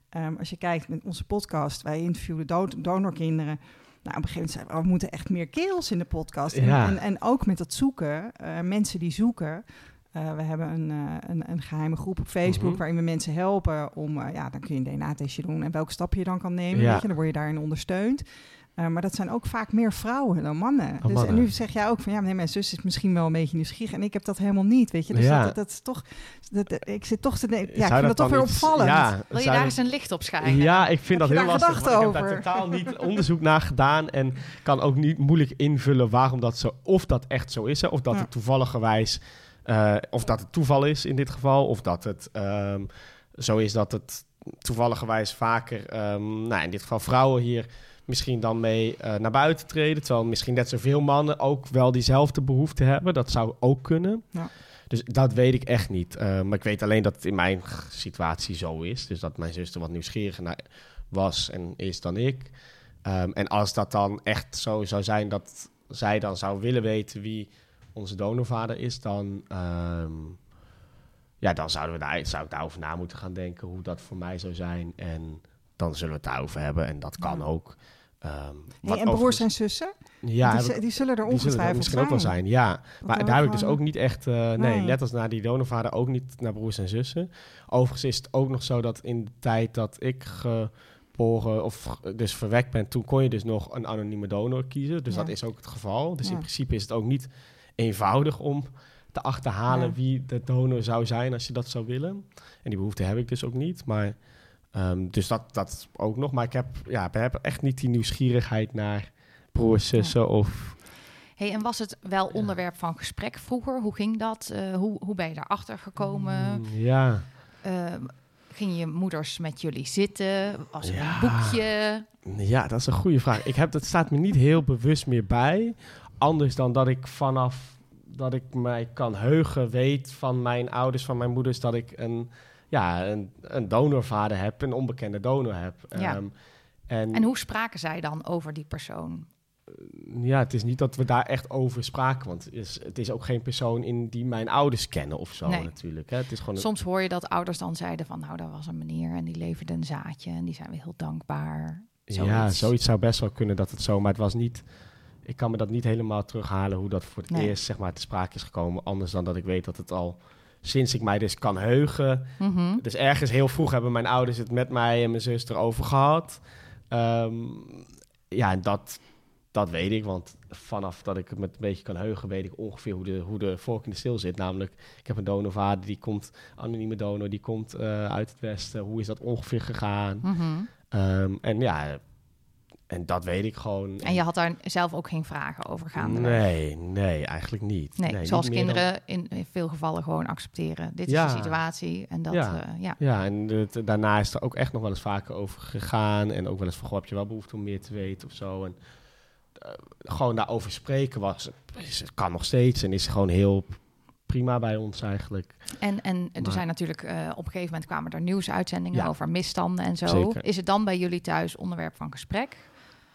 Ehm, als je kijkt met onze podcast, wij interviewden do- donorkinderen. Nou, op een gegeven moment zeiden we, oh, we moeten echt meer kerels in de podcast. En, Ja. en, en ook met dat zoeken, eh, mensen die zoeken. Eh, we hebben een, eh, een, een geheime groep op Facebook Mhm. waarin we mensen helpen om, ja, dan kun je een DNA-testje doen en welke stap je dan kan nemen. Ja. Weet je, dan word je daarin ondersteund. Eh, maar dat zijn ook vaak meer vrouwen dan mannen. dus, mannen. En nu zeg jij ook van ja, nee, mijn zus is misschien wel een beetje nieuwsgierig en ik heb dat helemaal niet, weet je. Dus Ja. dat, dat is toch, dat, dat- ik zit toch te denken, ja, ik vind dat toch weer iets- opvallend. Ja, Wil je daar dat- eens een licht op schijnen? Ja, ik vind Heb dat heel daar lastig. Ik heb daar totaal niet onderzoek naar gedaan en kan ook niet moeilijk invullen waarom dat zo, of dat echt zo is, hè, of dat Ja. het toevalligerwijs, eh, of dat het toeval is in dit geval, of dat het ehm, zo is dat het toevalligerwijs vaker, ehm, nou in dit geval vrouwen hier misschien dan mee eh, naar buiten treden, terwijl misschien net zoveel mannen ook wel diezelfde behoefte hebben. Dat zou ook kunnen. Ja. Dus dat weet ik echt niet. Eh, maar ik weet alleen dat het in mijn situatie zo is. Dus dat mijn zuster wat nieuwsgieriger naar was en is dan ik. Ehm, en als dat dan echt zo zou zijn dat zij dan zou willen weten wie onze donorvader is, dan, ehm, ja, dan zouden we daar, zou ik daarover na moeten gaan denken hoe dat voor mij zou zijn. En dan zullen we het daarover hebben. En dat kan ook. Hey, wat en broers en zussen, ja, die, zullen er die zullen er ongetwijfeld misschien ook wel zijn, ja. Maar daar heb ik dus ook niet echt... eh, nee, Nee. net als naar die donorvader ook niet naar broers en zussen. Overigens is het ook nog zo dat in de tijd dat ik geboren of dus verwekt ben... toen kon je dus nog een anonieme donor kiezen. Dus Ja. dat is ook het geval. Dus Ja. in principe is het ook niet eenvoudig om te achterhalen Ja. wie de donor zou zijn als je dat zou willen. En die behoefte heb ik dus ook niet, maar... ehm, dus dat, dat ook nog. Maar ik heb, ja, ik heb echt niet die nieuwsgierigheid naar broers, zussen of... Hey, en was het wel onderwerp van gesprek vroeger? Hoe ging dat? Eh, hoe, hoe ben je daarachter gekomen? Mm, ja. Ehm, ging je moeders met jullie zitten? Was er Ja. een boekje? Ja, dat is een goede vraag. Ik heb, dat staat me niet heel bewust meer bij. Anders dan dat ik vanaf dat ik mij kan heugen weet van mijn ouders, van mijn moeders, dat ik een, ja, een, een donorvader heb, een onbekende donor heb. Ja. Ehm, en, En hoe spraken zij dan over die persoon? ja, het is niet dat we daar echt over spraken. Want het is, het is ook geen persoon in die mijn ouders kennen of zo Nee. natuurlijk. Hè? Het is gewoon Soms hoor je dat ouders dan zeiden van... nou, daar was een meneer en die leverde een zaadje... en die zijn we heel dankbaar. Ja, Zoiets. zoiets zou best wel kunnen dat het zo, maar het was niet. Ik kan me dat niet helemaal terughalen hoe dat voor het Nee. eerst zeg maar te sprake is gekomen. Anders dan dat ik weet dat het al sinds ik mij dus kan heugen. Mhm. Dus ergens heel vroeg hebben mijn ouders het met mij en mijn zus erover gehad. Ehm, ja, en dat, dat weet ik, want vanaf dat ik het met een beetje kan heugen, weet ik ongeveer hoe de, hoe de vork in de stil zit. Namelijk, ik heb een donorvader, die komt, anonieme donor, die komt eh, uit het westen. Hoe is dat ongeveer gegaan? Mhm. Ehm, en ja, en dat weet ik gewoon. En je had daar zelf ook geen vragen over gaande. Nee, nee, eigenlijk niet. Nee, zoals dan- kinderen in veel gevallen gewoon accepteren. Dit Ja. is de situatie en dat, Ja. ja. ja. Ja, en het- daarna is er ook echt nog wel eens vaker over gegaan. En ook wel eens van, goh, heb je wel behoefte om meer te weten of zo. En eh, gewoon daarover spreken was, is, kan nog steeds en is gewoon heel prima bij ons eigenlijk. En, en er Maar- zijn natuurlijk eh, op een gegeven moment kwamen er nieuwsuitzendingen Ja. over misstanden en zo. Zeker. Is het dan bij jullie thuis onderwerp van gesprek?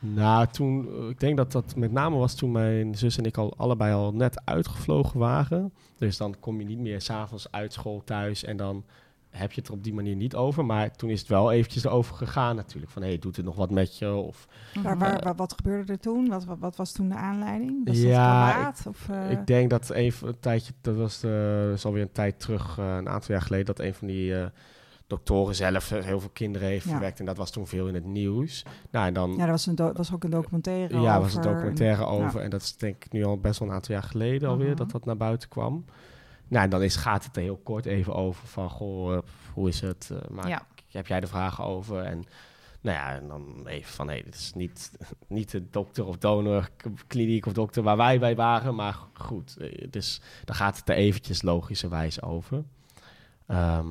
Nou, toen, eh, ik denk dat dat met name was toen mijn zus en ik al allebei al net uitgevlogen waren. Dus dan kom je niet meer s'avonds uit school thuis en dan heb je het er op die manier niet over. Maar toen is het wel eventjes erover gegaan natuurlijk. Van, hé, hey, doet het nog wat met je? Of Waar, Mhm. waar, waar- wat gebeurde er toen? Wat, wat, wat was toen de aanleiding? Was Ja, dat kwaad? Of, eh, Ik denk dat even een tijdje, dat was de, dat is alweer een tijd terug, eh, een aantal jaar geleden, dat een van die eh, doktoren zelf eh, heel veel kinderen heeft Ja. verwekt. En dat was toen veel in het nieuws. Nou, en dan ja, er was, een was ook een documentaire ja, over. was een documentaire en- over. En dat is denk ik nu al best wel een aantal jaar geleden alweer Mhm. dat dat naar buiten kwam. Nou, en dan is, gaat het er heel kort even over van, goh, eh, hoe is het? Eh, maar Ja. heb jij de vragen over? En nou ja, en dan even van, hé, dit is niet, niet de dokter of donor, kliniek of dokter waar wij bij waren. Maar goed, dus dan gaat het er eventjes logischerwijs over. Ehm,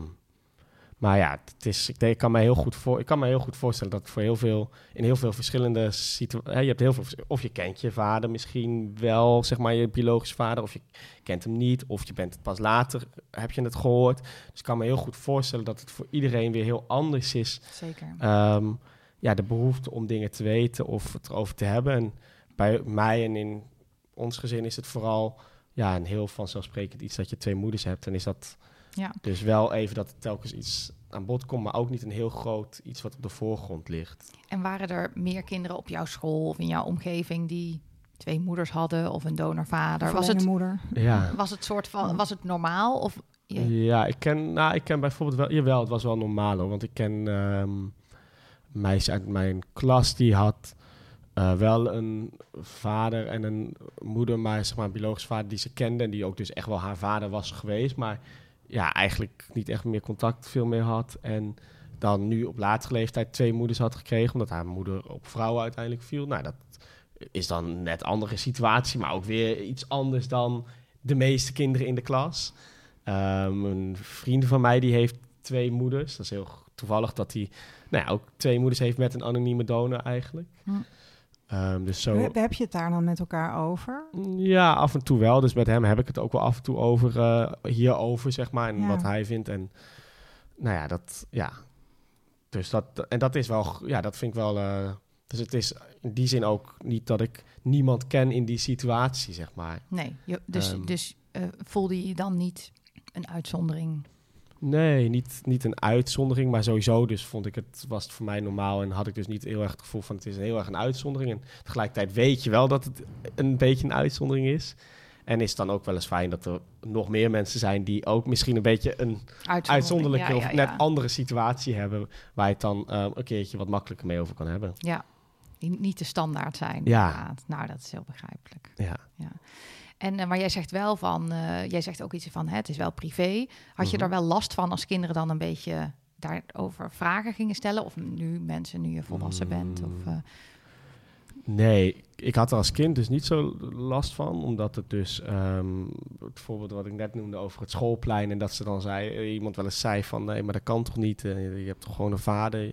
maar ja, het is, ik, denk, ik, kan me heel goed voor, ik kan me heel goed voorstellen dat voor heel veel, in heel veel verschillende situaties, je hebt heel veel, of je kent je vader misschien wel, zeg maar je biologische vader, of je kent hem niet, of je bent het pas later, heb je het gehoord. Dus ik kan me heel goed voorstellen dat het voor iedereen weer heel anders is Zeker. Ehm, ja, de behoefte om dingen te weten of het erover te hebben. En bij mij en in ons gezin is het vooral ja, een heel vanzelfsprekend iets dat je twee moeders hebt. En is dat Ja. dus wel even dat er telkens iets aan bod komt, maar ook niet een heel groot iets wat op de voorgrond ligt. En waren er meer kinderen op jouw school of in jouw omgeving die twee moeders hadden of een donorvader? Of Was het, een moeder. Ja. was het soort van, was het normaal? Of je- Ja, ik ken, nou, ik ken bijvoorbeeld wel, jawel, het was wel normaal hoor, want ik ken ehm, een meisje uit mijn klas die had eh, wel een vader en een moeder, maar zeg maar een biologisch vader die ze kende en die ook dus echt wel haar vader was geweest, maar ja, eigenlijk niet echt meer contact veel meer had en dan nu op latere leeftijd twee moeders had gekregen, omdat haar moeder op vrouwen uiteindelijk viel. Nou, dat is dan een net andere situatie, maar ook weer iets anders dan de meeste kinderen in de klas. Ehm, een vriend van mij die heeft twee moeders. Dat is heel toevallig dat hij nou ja, ook twee moeders heeft met een anonieme donor eigenlijk. Hm. Ehm, dus zo, Heb je het daar dan met elkaar over? ja, af en toe wel. Dus met hem heb ik het ook wel af en toe over, eh, hierover, zeg maar. En Ja. wat hij vindt. En nou ja, dat, ja. Dus dat, en dat is wel, ja, dat vind ik wel... eh, dus het is in die zin ook niet dat ik niemand ken in die situatie, zeg maar. nee, je, dus, Ehm. dus eh, voelde je dan niet een uitzondering? Nee, niet, niet een uitzondering, maar sowieso dus vond ik het, was het voor mij normaal en had ik dus niet heel erg het gevoel van het is een heel erg een uitzondering. En tegelijkertijd weet je wel dat het een beetje een uitzondering is. En is het dan ook wel eens fijn dat er nog meer mensen zijn die ook misschien een beetje een uitzonderlijke Ja, of ja, net ja. andere situatie hebben waar je het dan eh, een keertje wat makkelijker mee over kan hebben. Ja, die niet de standaard zijn. Ja. inderdaad. Nou, dat is heel begrijpelijk. Ja. En, eh, maar jij zegt wel van, eh, jij zegt ook iets van, hè, het is wel privé. Had je Mhm. er wel last van als kinderen dan een beetje daarover vragen gingen stellen? Of nu mensen, nu je volwassen bent? Of, Mm. eh, Nee, ik had er als kind dus niet zo last van, omdat het dus, ehm, het voorbeeld wat ik net noemde over het schoolplein en dat ze dan zei, iemand wel eens zei van nee, maar dat kan toch niet, je hebt toch gewoon een vader,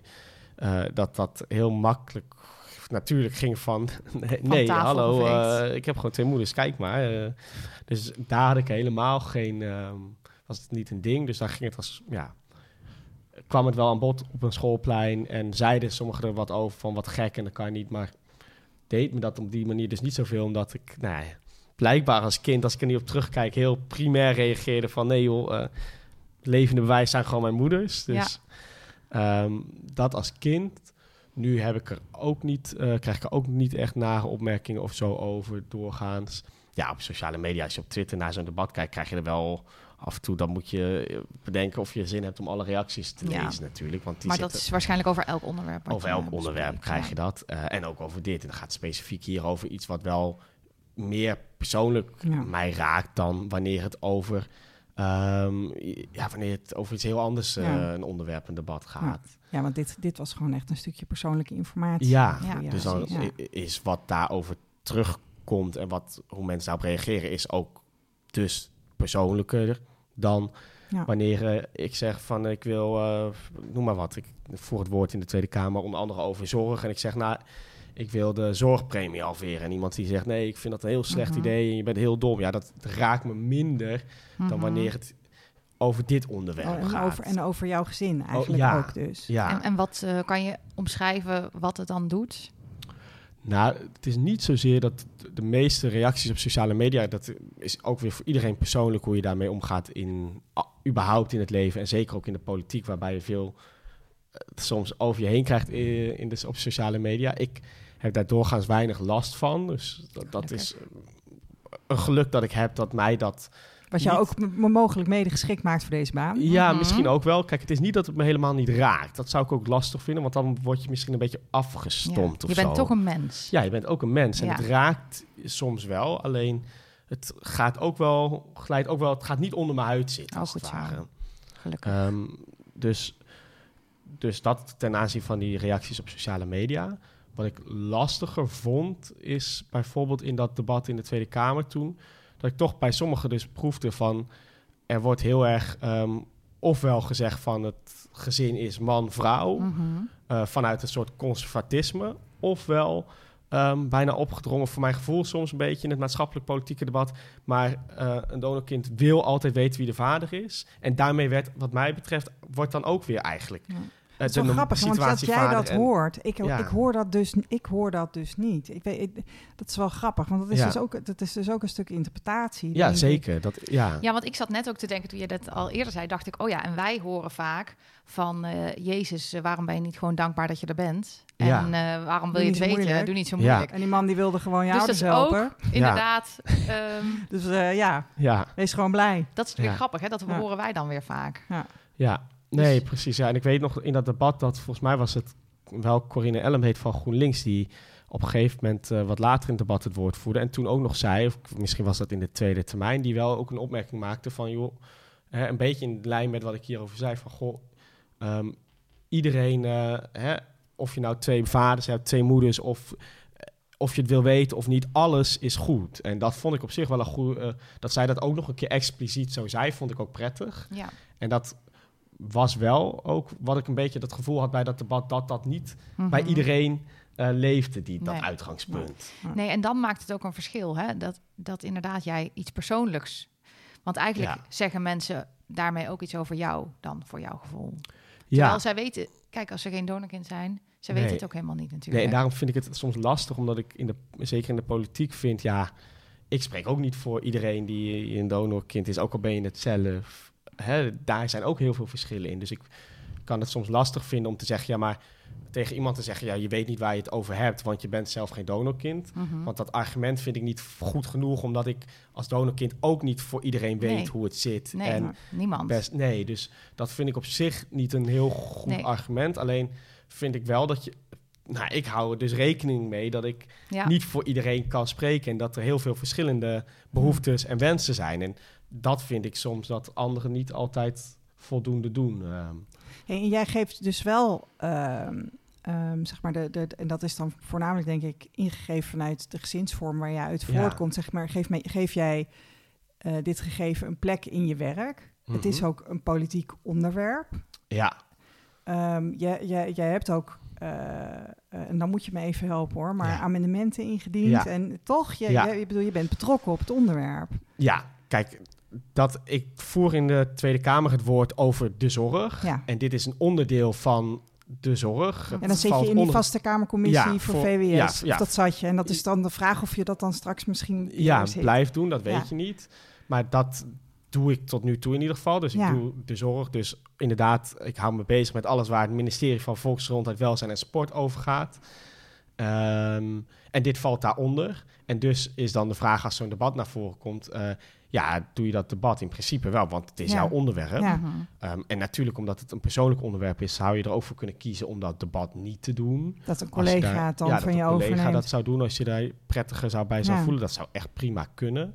dat dat heel makkelijk natuurlijk ging van nee, nee tafel hallo, eh, ik heb gewoon twee moeders, kijk maar. eh. dus daar had ik helemaal geen, ehm, was het niet een ding, dus daar ging het als, ja, kwam het wel aan bod op een schoolplein en zeiden sommigen er wat over van wat gek en dat kan niet, maar deed me dat op die manier dus niet zoveel, omdat ik, nou ja, blijkbaar als kind, als ik er niet op terugkijk, heel primair reageerde van nee joh, uh, levende bewijs zijn gewoon mijn moeders. Dus ehm, dat als kind. Nu heb ik er ook niet, uh, krijg ik er ook niet echt nare opmerkingen of zo over doorgaans. Ja, op sociale media, als je op Twitter naar zo'n debat kijkt, krijg je er wel af en toe. Dan moet je bedenken of je zin hebt om alle reacties te lezen natuurlijk. Want die maar dat is waarschijnlijk over elk onderwerp. Over elk onderwerp krijg je dat. Uh, en ook over dit. En dan gaat specifiek hier over iets wat wel meer persoonlijk mij raakt dan wanneer het over, um, ja, wanneer het over iets heel anders uh, een onderwerp, een debat gaat. Ja, want dit, dit was gewoon echt een stukje persoonlijke informatie. Ja, dus dan is wat daarover terugkomt en wat, hoe mensen daarop reageren, is ook dus persoonlijker dan wanneer uh, ik zeg van ik wil, uh, noem maar wat, ik voer het woord in de Tweede Kamer onder andere over zorg. En ik zeg nou ik wil de zorgpremie alweer. En iemand die zegt, nee, ik vind dat een heel slecht mhm. idee en je bent heel dom. Ja, dat raakt me minder dan mhm. wanneer het over dit onderwerp oh, gaat. Over, en over jouw gezin oh, eigenlijk ja, ook dus. Ja. En, en wat uh, kan je omschrijven wat het dan doet? Nou, het is niet zozeer dat de meeste reacties op sociale media... dat is ook weer voor iedereen persoonlijk hoe je daarmee omgaat... in überhaupt in het leven en zeker ook in de politiek... waarbij je veel uh, soms over je heen krijgt in, in de, op sociale media. Ik heb daar doorgaans weinig last van. Dus dat, dat is een geluk dat ik heb dat mij dat. Wat jou ook mogelijk mede geschikt maakt voor deze baan. Ja, mhm. misschien ook wel. Kijk, het is niet dat het me helemaal niet raakt. Dat zou ik ook lastig vinden, want dan word je misschien een beetje afgestompt. Ja, je bent toch een mens. Ja, je bent ook een mens. En het raakt soms wel. Alleen het gaat ook wel, glijdt ook wel, het gaat niet onder mijn huid zitten. Oh, als het ware. Gelukkig. Um, dus, dus dat ten aanzien van die reacties op sociale media. Wat ik lastiger vond, is bijvoorbeeld in dat debat in de Tweede Kamer toen, dat ik toch bij sommigen dus proefde van, er wordt heel erg um, ofwel gezegd van het gezin is man-vrouw, mhm. eh, vanuit een soort conservatisme, ofwel um, bijna opgedrongen voor mijn gevoel soms een beetje in het maatschappelijk-politieke debat. Maar uh, een donorkind wil altijd weten wie de vader is. En daarmee werd, wat mij betreft, wordt dan ook weer eigenlijk het is wel grappig, want dat jij dat hoort, ik, ik, hoor dat dus, ik hoor dat dus niet. Ik weet, dat is wel grappig, want dat is, dus ook, dat is dus ook een stuk interpretatie. Ja, zeker. Dat, ja. ja, want ik zat net ook te denken, toen je dat al eerder zei, dacht ik, oh ja, en wij horen vaak van, uh, Jezus, uh, waarom ben je niet gewoon dankbaar dat je er bent? En uh, waarom wil je het weten? Moeilijk. Doe niet zo moeilijk. En die man die wilde gewoon jou dus helpen. Ook, inderdaad. Um, dus ja, ja, wees gewoon blij. Dat is natuurlijk grappig, hè? Dat horen wij dan weer vaak. Ja. ja. Nee, dus- precies. Ja. En ik weet nog in dat debat dat volgens mij was het wel Corinne Elmheet van GroenLinks die op een gegeven moment uh, wat later in het debat het woord voerde. En toen ook nog zei, of misschien was dat in de tweede termijn, die wel ook een opmerking maakte van, joh, hè, een beetje in lijn met wat ik hierover zei, van goh, um, iedereen, uh, hè, of je nou twee vaders hebt, twee moeders, of, eh, of je het wil weten of niet, alles is goed. En dat vond ik op zich wel een goed, uh, dat zij dat ook nog een keer expliciet zo zei, vond ik ook prettig. Ja. En dat was wel ook wat ik een beetje dat gevoel had bij dat debat, dat dat niet bij mhm. iedereen uh, leefde, die, dat uitgangspunt. Nee, en dan maakt het ook een verschil, hè? Dat, dat inderdaad jij iets persoonlijks. Want eigenlijk zeggen mensen daarmee ook iets over jou dan, voor jouw gevoel. Terwijl ja. zij weten, kijk, als ze geen donorkind zijn, ze weten het ook helemaal niet natuurlijk. Nee, en daarom vind ik het soms lastig, omdat ik in de, zeker in de politiek vind, ja, ik spreek ook niet voor iedereen die een donorkind is, ook al ben je het zelf hè, daar zijn ook heel veel verschillen in. Dus ik kan het soms lastig vinden om te zeggen, ja, maar tegen iemand te zeggen, ja, je weet niet waar je het over hebt, want je bent zelf geen donorkind. Mhm. Want dat argument vind ik niet goed genoeg, omdat ik als donorkind ook niet voor iedereen weet hoe het zit. Nee, en niemand. Best, nee, dus dat vind ik op zich niet een heel goed argument. Alleen vind ik wel dat je nou, ik hou er dus rekening mee dat ik niet voor iedereen kan spreken en dat er heel veel verschillende behoeftes en wensen zijn. En dat vind ik soms dat anderen niet altijd voldoende doen. Ehm. en jij geeft dus wel, ehm, ehm, zeg maar, de, de, en dat is dan voornamelijk denk ik ingegeven vanuit de gezinsvorm waar jij uit voortkomt. Zeg maar, geef, me, geef jij uh, dit gegeven een plek in je werk. Het is mhm. ook een politiek onderwerp. Ja. jij, jij, jij hebt ook uh, en dan moet je me even helpen hoor, maar amendementen ingediend. Ja. En toch, je, ja. je, bedoel, je bent betrokken op het onderwerp. Ja, kijk, dat ik voer in de Tweede Kamer het woord over de zorg. En dit is een onderdeel van de zorg. En dan zit je in die vaste Kamercommissie Ja, voor, voor- VWS. ja, Of ja. dat zat je. En dat is dan de vraag of je dat dan straks misschien... Ja, weer zit. blijf doen, dat weet je niet. Maar dat doe ik tot nu toe in ieder geval. Dus ik doe de zorg. Dus inderdaad, ik hou me bezig met alles waar het ministerie van Volksgezondheid, Welzijn en Sport over gaat. Ehm, en dit valt daaronder. En dus is dan de vraag als zo'n debat naar voren komt... eh, ja, doe je dat debat in principe wel, want het is Ja. jouw onderwerp. Ja. Ehm, en natuurlijk, omdat het een persoonlijk onderwerp is, zou je er ook voor kunnen kiezen om dat debat niet te doen. Dat een collega daar- het dan ja, van dat je een collega overneemt. dat zou doen als je daar prettiger zou bij zou voelen. Dat zou echt prima kunnen.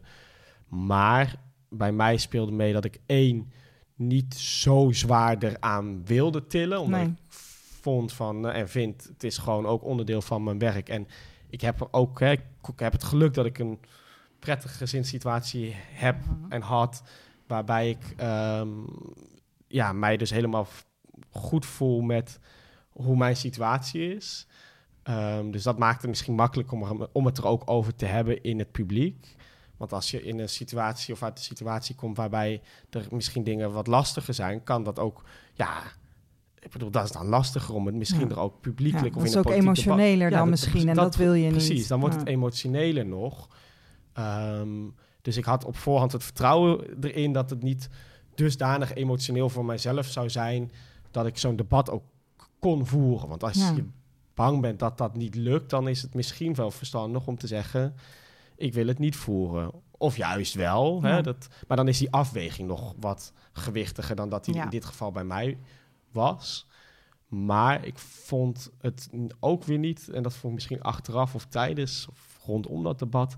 Maar bij mij speelde mee dat ik één niet zo zwaar eraan wilde tillen. Omdat Nee. ik vond van eh, en vind het is gewoon ook onderdeel van mijn werk. En ik heb ook hè, ik heb het geluk dat ik een prettige gezinssituatie heb Mhm. en had. Waarbij ik ehm, ja, mij dus helemaal goed voel met hoe mijn situatie is. Ehm, dus dat maakt het misschien makkelijk om, er- om het er ook over te hebben in het publiek. Want als je in een situatie of uit een situatie komt waarbij er misschien dingen wat lastiger zijn, kan dat ook, ja, ik bedoel, dat is dan lastiger om het misschien Ja. er ook publiekelijk Ja, of dat is in ook politiek debat- emotioneler Ja, dan dat- misschien. En dat- dat wil je niet. Precies, dan wordt het emotioneler nog. Ehm, dus ik had op voorhand het vertrouwen erin dat het niet dusdanig emotioneel voor mijzelf zou zijn dat ik zo'n debat ook kon voeren. Want als Ja. je bang bent dat dat niet lukt, dan is het misschien wel verstandig om te zeggen: ik wil het niet voeren. Of juist wel. Hè, dat, maar dan is die afweging nog wat gewichtiger dan dat die Ja. in dit geval bij mij was. Maar ik vond het ook weer niet, en dat vond ik misschien achteraf of tijdens of rondom dat debat,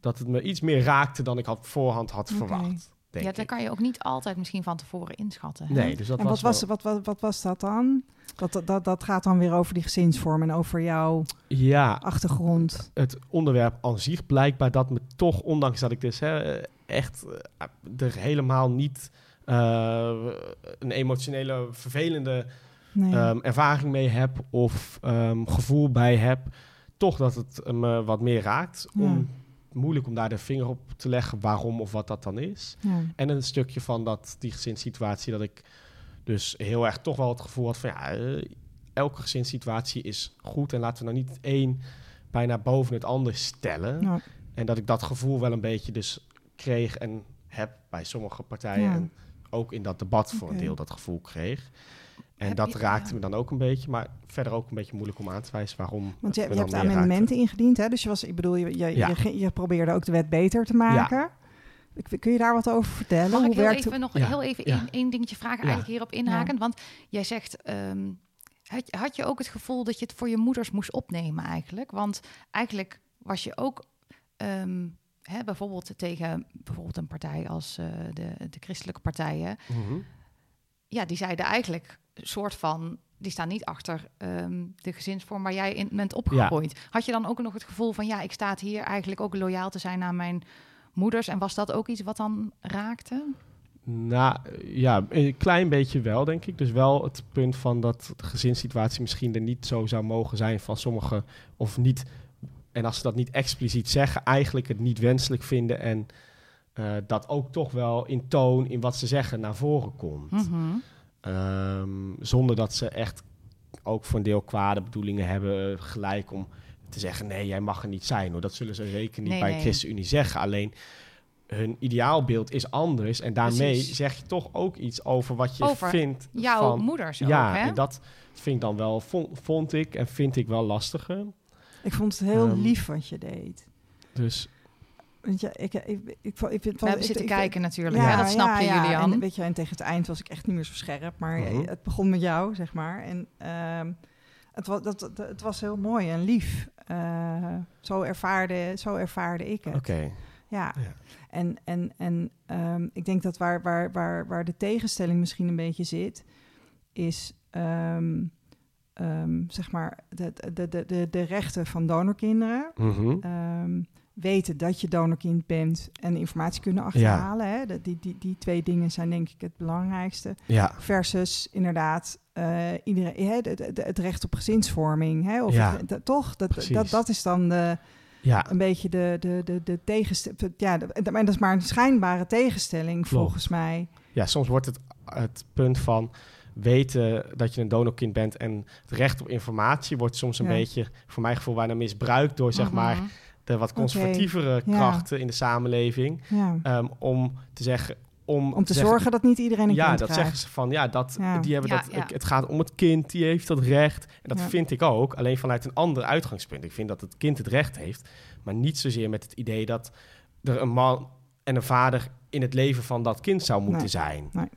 dat het me iets meer raakte dan ik had voorhand had verwacht. Denk Ja, dat ik. kan je ook niet altijd misschien van tevoren inschatten. hè? Nee, dus dat en wat was, was, wel- wat, wat, wat was dat dan? Dat, dat- dat, dat gaat dan weer over die gezinsvorm en over jouw Ja, achtergrond. het onderwerp aan zich blijkbaar dat me toch, ondanks dat ik dus hè, echt eh, er helemaal niet eh, een emotionele, vervelende Nee. ehm, ervaring mee heb of ehm, gevoel bij heb, toch dat het me wat meer raakt. Ja. Om, moeilijk om daar de vinger op te leggen waarom of wat dat dan is. ja. En een stukje van dat, die gezinssituatie dat ik dus heel erg toch wel het gevoel had van ja, eh, elke gezinssituatie is goed en laten we nou niet een bijna boven het ander stellen. Ja. En dat ik dat gevoel wel een beetje dus kreeg en heb bij sommige partijen Ja. en ook in dat debat voor een deel dat gevoel kreeg. En Heb dat je- raakte ja. me dan ook een beetje, maar verder ook een beetje moeilijk om aan te wijzen waarom. Want je, hebt amendementen raakte. ingediend, hè? Dus je was, ik bedoel, je, je, Ja. je, probeerde ook de wet beter te maken. Ik- Kun je daar wat over vertellen? Mag Hoe ik heel werkt even nog Ja, heel even ja. één, één dingetje vragen, Ja. eigenlijk hierop inhaken? Want jij zegt, ehm, had, had je ook het gevoel dat je het voor je moeders moest opnemen eigenlijk? Want eigenlijk was je ook ehm, hè, bijvoorbeeld tegen bijvoorbeeld een partij als eh, de, de christelijke partijen, Mhm. ja, die zeiden eigenlijk soort van, die staan niet achter ehm, de gezinsvorm waar jij in bent opgegroeid. Had je dan ook nog het gevoel van, ja, ik sta hier eigenlijk ook loyaal te zijn aan mijn moeders? En was dat ook iets wat dan raakte? Nou ja, een klein beetje wel, denk ik. Dus wel het punt van dat de gezinssituatie misschien er niet zo zou mogen zijn van sommigen, of niet, en als ze dat niet expliciet zeggen, eigenlijk het niet wenselijk vinden en eh, dat ook toch wel in toon, in wat ze zeggen, naar voren komt. Mhm. Ehm, zonder dat ze echt ook voor een deel kwade bedoelingen hebben, eh, gelijk om te zeggen: nee, jij mag er niet zijn. Hoor. Dat zullen ze zeker niet Nee, bij nee. ChristenUnie zeggen. Alleen hun ideaalbeeld is anders. En daarmee Precies. zeg je toch ook iets over wat je Over vindt. Jouw van, moeders ja, ook, hè? en dat vind ik dan wel, vond, vond ik en vind ik wel lastiger. Ik vond het heel Ehm, lief wat je deed. Dus Want ja, ik, ik, ik, ik, vind We hebben zitten ik- kijken natuurlijk, hè? dat snap je, ja. Julian. En, weet je, en tegen het eind was ik echt niet meer zo scherp. Maar Mhm. het begon met jou, zeg maar. En ehm, het, was, dat, dat- het was heel mooi en lief. Eh, zo, ervaarde, zo ervaarde ik het. oké. Ja. Ja. En, en, en ehm, ik denk dat waar, waar, waar, waar de tegenstelling misschien een beetje zit, is ehm, ehm, zeg maar de, de, de, de, de rechten van donorkinderen. Mhm. Ehm, weten dat je donorkind bent en informatie kunnen achterhalen. Hè? Dat- Die, die, die twee dingen zijn denk ik het belangrijkste. Ja, Versus inderdaad uh, iedereen, hè, het recht op gezinsvorming. Hè? Of Ja, het, de, toch? Dat, precies. dat, dat is dan de, ja. een beetje de, de, de, de tegenstelling. Ja, de, maar dat is maar een schijnbaar tegenstelling volgens mij. ja, soms wordt het het punt van weten dat je een donorkind bent en het recht op informatie wordt soms een Ja. beetje, voor mijn gevoel, bijna misbruikt door zeg maar Mhm. De wat conservatievere ja. krachten in de samenleving. Ja. ehm, om te zeggen. Om, Om te zeggen- zorgen dat niet iedereen een ja, kind dat krijgt. zeggen ze van ja, dat, Ja. die hebben Ja, dat. ja. Het gaat om het kind, die heeft dat recht. En dat Ja. vind ik ook, alleen vanuit een ander uitgangspunt. Ik vind dat het kind het recht heeft, maar niet zozeer met het idee dat er een man en een vader in het leven van dat kind zou moeten Nee. zijn. Nee,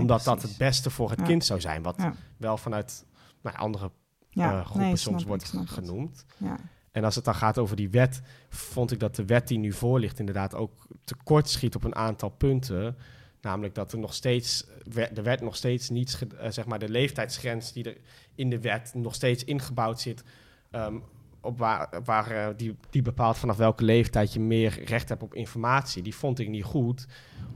omdat dat het beste voor het Ja. kind zou zijn. Wat Ja. wel vanuit nou, andere ja. eh, groepen nee, soms wordt genoemd. Ja. En als het dan gaat over die wet, vond ik dat de wet die nu voor ligt inderdaad ook tekort schiet op een aantal punten. Namelijk dat er nog steeds, er werd nog steeds niets, ge- eh, zeg maar de leeftijdsgrens die er in de wet nog steeds ingebouwd zit, ehm, op waar, eh, die, die bepaalt vanaf welke leeftijd je meer recht hebt op informatie. Die vond ik niet goed,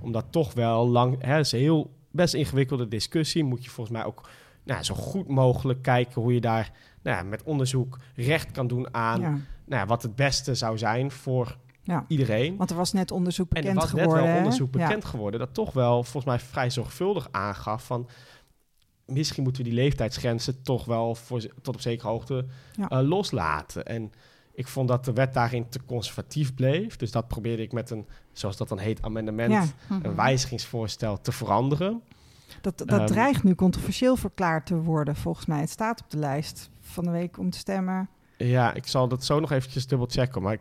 omdat toch wel lang, hè, het is een heel best ingewikkelde discussie. Moet je volgens mij ook nou, zo goed mogelijk kijken hoe je daar nou, ja, met onderzoek recht kan doen aan Ja. nou ja, wat het beste zou zijn voor Ja. iedereen. Want er was net onderzoek En er bekend was net geworden. wel onderzoek bekend geworden dat toch wel volgens mij vrij zorgvuldig aangaf van misschien moeten we die leeftijdsgrenzen toch wel voor, tot op zekere hoogte eh, loslaten. En ik vond dat de wet daarin te conservatief bleef. Dus dat probeerde ik met een, zoals dat dan heet, amendement, Ja. Mhm. een wijzigingsvoorstel te veranderen. Dat, dat Ehm, dreigt nu controversieel verklaard te worden, volgens mij. Het staat op de lijst van de week om te stemmen. Ja, ik zal dat zo nog eventjes dubbel checken. Maar ik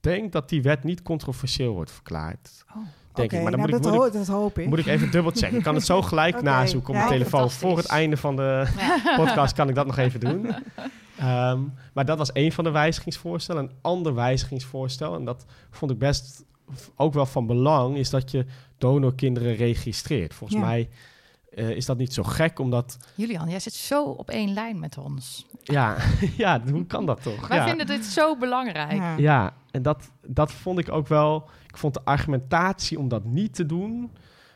denk dat die wet niet controversieel wordt verklaard. Oh, Denk ik, Oké, maar dan nou, moet ik- dat, moet ho- dat hoop ik. Moet ik even dubbel checken. Ik kan het zo gelijk nazoeken op ja. mijn telefoon. Voor het einde van de Ja. podcast kan ik dat nog even doen. Ehm, maar dat was één van de wijzigingsvoorstellen. Een ander wijzigingsvoorstel, en dat vond ik best ook wel van belang, is dat je donorkinderen registreert. Volgens Ja. mij eh, is dat niet zo gek, omdat... Julian, jij zit zo op één lijn met ons. Ja, ja hoe kan dat toch? Wij ja. vinden dit zo belangrijk. Ja. Ja, en dat, dat vond ik ook wel. Ik vond de argumentatie om dat niet te doen,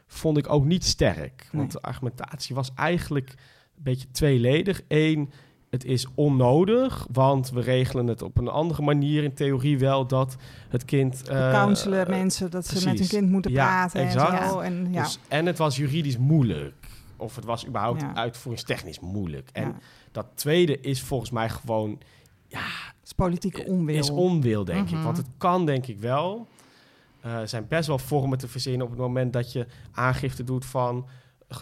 vond ik ook niet sterk. Want Nee. de argumentatie was eigenlijk een beetje tweeledig. Eén, het is onnodig, want we regelen het op een andere manier in theorie wel dat het kind. eh, counselen mensen dat ze met hun kind moeten Ja, praten exact. en zo. En, ja. dus- en het was juridisch moeilijk. Of het was überhaupt Ja. uitvoeringstechnisch moeilijk. En ja. dat tweede is volgens mij gewoon Het is politieke onwil. is onwil, denk ik. Mhm. Want het kan, denk ik wel. Eh, Er zijn best wel vormen te verzinnen op het moment dat je aangifte doet van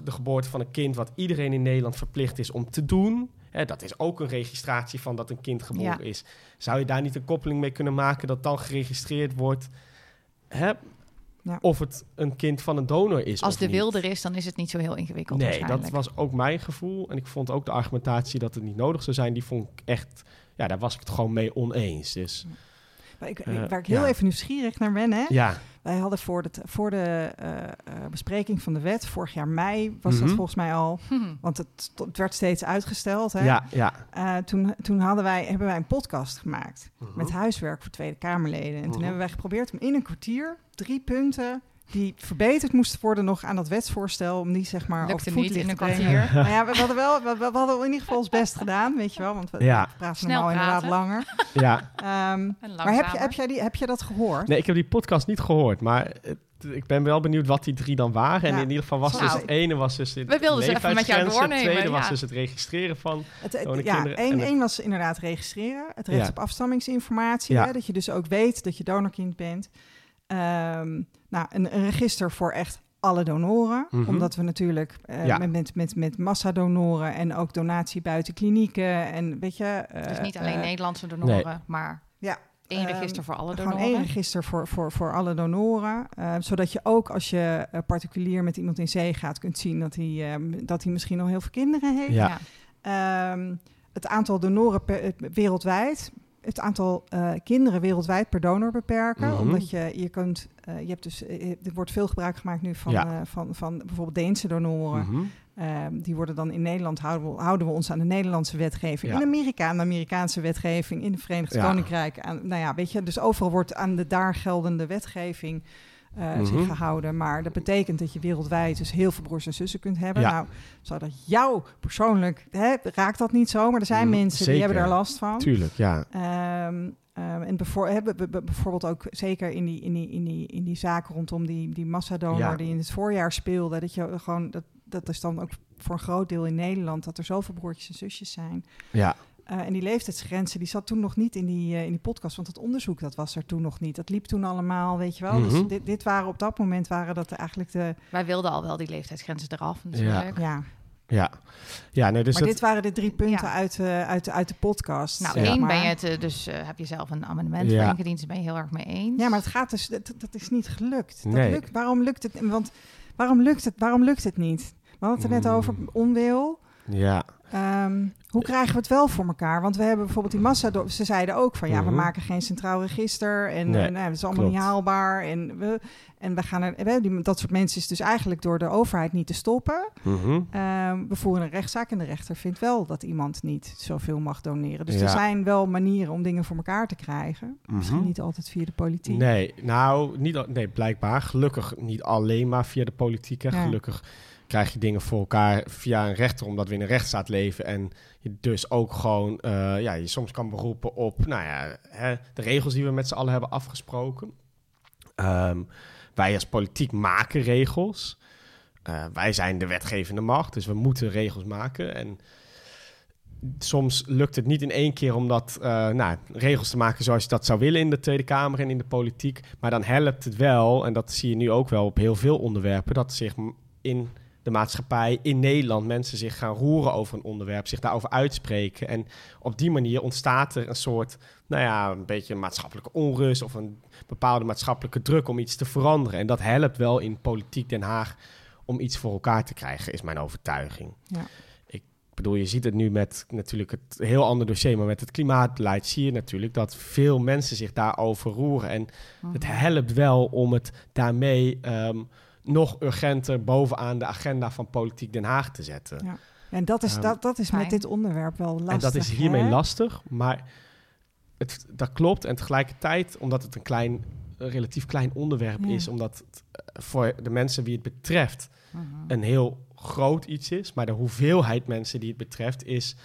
de geboorte van een kind, wat iedereen in Nederland verplicht is om te doen. Hè, dat is ook een registratie van dat een kind geboren Ja. is. Zou je daar niet een koppeling mee kunnen maken dat dan geregistreerd wordt? Hè? Ja. Of het een kind van een donor is. Als of de niet. wil er is, dan is het niet zo heel ingewikkeld Nee, dat was ook mijn gevoel. En ik vond ook de argumentatie dat het niet nodig zou zijn, die vond ik echt. Ja, daar was ik het gewoon mee oneens. Dus Maar ik, Eh, waar ik heel ja. even nieuwsgierig naar ben, hè? ja, Wij hadden voor de, voor de eh, eh, bespreking van de wet, vorig jaar mei was dat Mhm. volgens mij al, Hm. want het, het werd steeds uitgesteld. Hè? ja, ja. Eh, toen toen hadden wij, hebben wij een podcast gemaakt Mhm. met huiswerk voor Tweede Kamerleden. En toen Mhm. hebben wij geprobeerd om in een kwartier drie punten die verbeterd moesten worden nog aan dat wetsvoorstel, om die zeg maar Lukte over het voetlicht te brengen. kwartier. Nou ja, we, we hadden wel, we, we hadden in ieder geval ons best gedaan, weet je wel, want we Ja. praten Snel normaal inderdaad langer. ja. Ehm, En maar heb je, heb, jij die, heb je dat gehoord? Nee, ik heb die podcast niet gehoord, maar het- ik ben wel benieuwd wat die drie dan waren. En Ja. in ieder geval was Nou, dus het ene was dus de we wilden ze even met jou doornemen, Het tweede ja. was dus het registreren van. Het, het- ja, kinderen en één, het- één was inderdaad registreren. Het recht Ja. op afstammingsinformatie. Ja. Hè, dat je dus ook weet dat je donorkind bent. Ehm, nou, een, een register voor echt alle donoren. Mhm. Omdat we natuurlijk eh, Ja. met, met, met, massadonoren en ook donatie buiten klinieken. En weet je... eh, Dus niet alleen eh, Nederlandse donoren, maar ja, één ehm, register voor alle Gewoon donoren. één register voor, voor, voor alle donoren. eh, zodat je ook als je particulier met iemand in zee gaat... kunt zien dat hij, ehm, dat hij misschien nog heel veel kinderen heeft. Ja. Ehm, het aantal donoren per, wereldwijd, het aantal eh, kinderen wereldwijd per donor beperken. Mhm. Omdat je, je kunt, eh, je hebt dus, eh, er wordt veel gebruik gemaakt nu van, Ja. van, van bijvoorbeeld Deense donoren. Mhm. Ehm, die worden dan in Nederland, houden we, houden we ons aan de Nederlandse wetgeving. Ja. In Amerika aan de Amerikaanse wetgeving. In het Verenigd Ja. Koninkrijk. Aan, nou ja, weet je, dus overal wordt aan de daar geldende wetgeving eh, Mhm. zich gehouden. Maar dat betekent dat je wereldwijd dus heel veel broers en zussen kunt hebben. Ja. Nou, zou dat jou persoonlijk, hè, raakt dat niet zo, maar er zijn Mhm, mensen die hebben daar last van. Tuurlijk, ja. Ehm, ehm, en bijvoorbeeld ook zeker in die, in die, in die, in die zaken rondom die, die massadonor Ja. die in het voorjaar speelde, dat je gewoon, dat, dat is dan ook voor een groot deel in Nederland, dat er zoveel broertjes en zusjes zijn. Ja, Uh, en die leeftijdsgrenzen, die zat toen nog niet in die, uh, in die podcast, want het onderzoek dat was er toen nog niet. Dat liep toen allemaal, weet je wel. Mhm. Dus dit, dit waren op dat moment waren dat eigenlijk de. Wij wilden al wel die leeftijdsgrenzen eraf natuurlijk. Ja, ja. ja nee, dus maar dat, dit waren de drie punten Ja. uit, uh, uit, uit de podcast. Nou, één ben je het, eh, dus eh, heb je zelf een amendement Ja. voor ingediend, daar ben je heel erg mee eens. Ja, maar het gaat dus, dat, dat is niet gelukt. Dat Nee. lukt, waarom lukt het? Want waarom lukt het, waarom lukt het niet? We hadden het er net Mm. over onwil. ja, Ehm, hoe krijgen we het wel voor elkaar? Want we hebben bijvoorbeeld die massa... Ze zeiden ook van ja, we Mhm. maken geen centraal register. En Nee, eh, dat is allemaal klopt. niet haalbaar. En, we, en we gaan er, we, die, dat soort mensen is dus eigenlijk door de overheid niet te stoppen. mhm. Ehm, we voeren een rechtszaak en de rechter vindt wel dat iemand niet zoveel mag doneren. Dus Ja. er zijn wel manieren om dingen voor elkaar te krijgen. Misschien Mhm. niet altijd via de politiek. Nee, nou, niet, nee, blijkbaar. Gelukkig niet alleen maar via de politiek. Hè. Ja. Gelukkig krijg je dingen voor elkaar via een rechter, omdat we in een rechtsstaat leven. En je dus ook gewoon, eh, ja, je soms kan beroepen op, nou ja, hè, de regels die we met z'n allen hebben afgesproken. Ehm, wij als politiek maken regels. Eh, wij zijn de wetgevende macht, dus we moeten regels maken. En soms lukt het niet in één keer om dat, eh, nou, regels te maken zoals je dat zou willen in de Tweede Kamer en in de politiek. Maar dan helpt het wel, en dat zie je nu ook wel op heel veel onderwerpen, dat zich in de maatschappij, in Nederland, mensen zich gaan roeren over een onderwerp, zich daarover uitspreken. En op die manier ontstaat er een soort, nou ja, een beetje maatschappelijke onrust of een bepaalde maatschappelijke druk om iets te veranderen. En dat helpt wel in politiek Den Haag om iets voor elkaar te krijgen, is mijn overtuiging. Ja. Ik bedoel, je ziet het nu met natuurlijk het heel ander dossier, maar met het klimaatbeleid zie je natuurlijk dat veel mensen zich daarover roeren. En Mhm. het helpt wel om het daarmee ehm, nog urgenter bovenaan de agenda van politiek Den Haag te zetten. Ja. En dat is, Ehm, dat, dat is met dit onderwerp wel lastig. en dat is hiermee hè? lastig, maar het, dat klopt. En tegelijkertijd, omdat het een klein, een relatief klein onderwerp Ja. is, omdat het eh, voor de mensen wie het betreft Mhm. een heel groot iets is, maar de hoeveelheid mensen die het betreft is,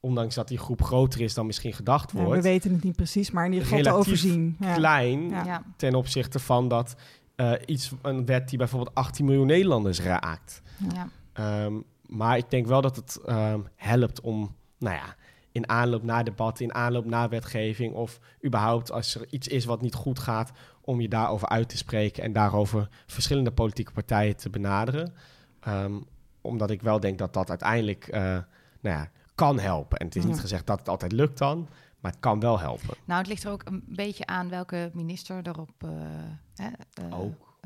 ondanks dat die groep groter is dan misschien gedacht Ja, we wordt, weten het niet precies, maar in ieder geval te overzien. Ja. klein. Ja. ten opzichte van dat eh, iets, een wet die bijvoorbeeld 18 miljoen Nederlanders raakt. Ja. Ehm, maar ik denk wel dat het ehm, helpt om, nou ja, in aanloop naar debatten, in aanloop naar wetgeving, of überhaupt als er iets is wat niet goed gaat, om je daarover uit te spreken en daarover verschillende politieke partijen te benaderen. Ehm, omdat ik wel denk dat dat uiteindelijk, eh, nou ja, kan helpen. En het is niet gezegd dat het altijd lukt dan, maar het kan wel helpen. Nou, het ligt er ook een beetje aan welke minister er op eh, eh, eh,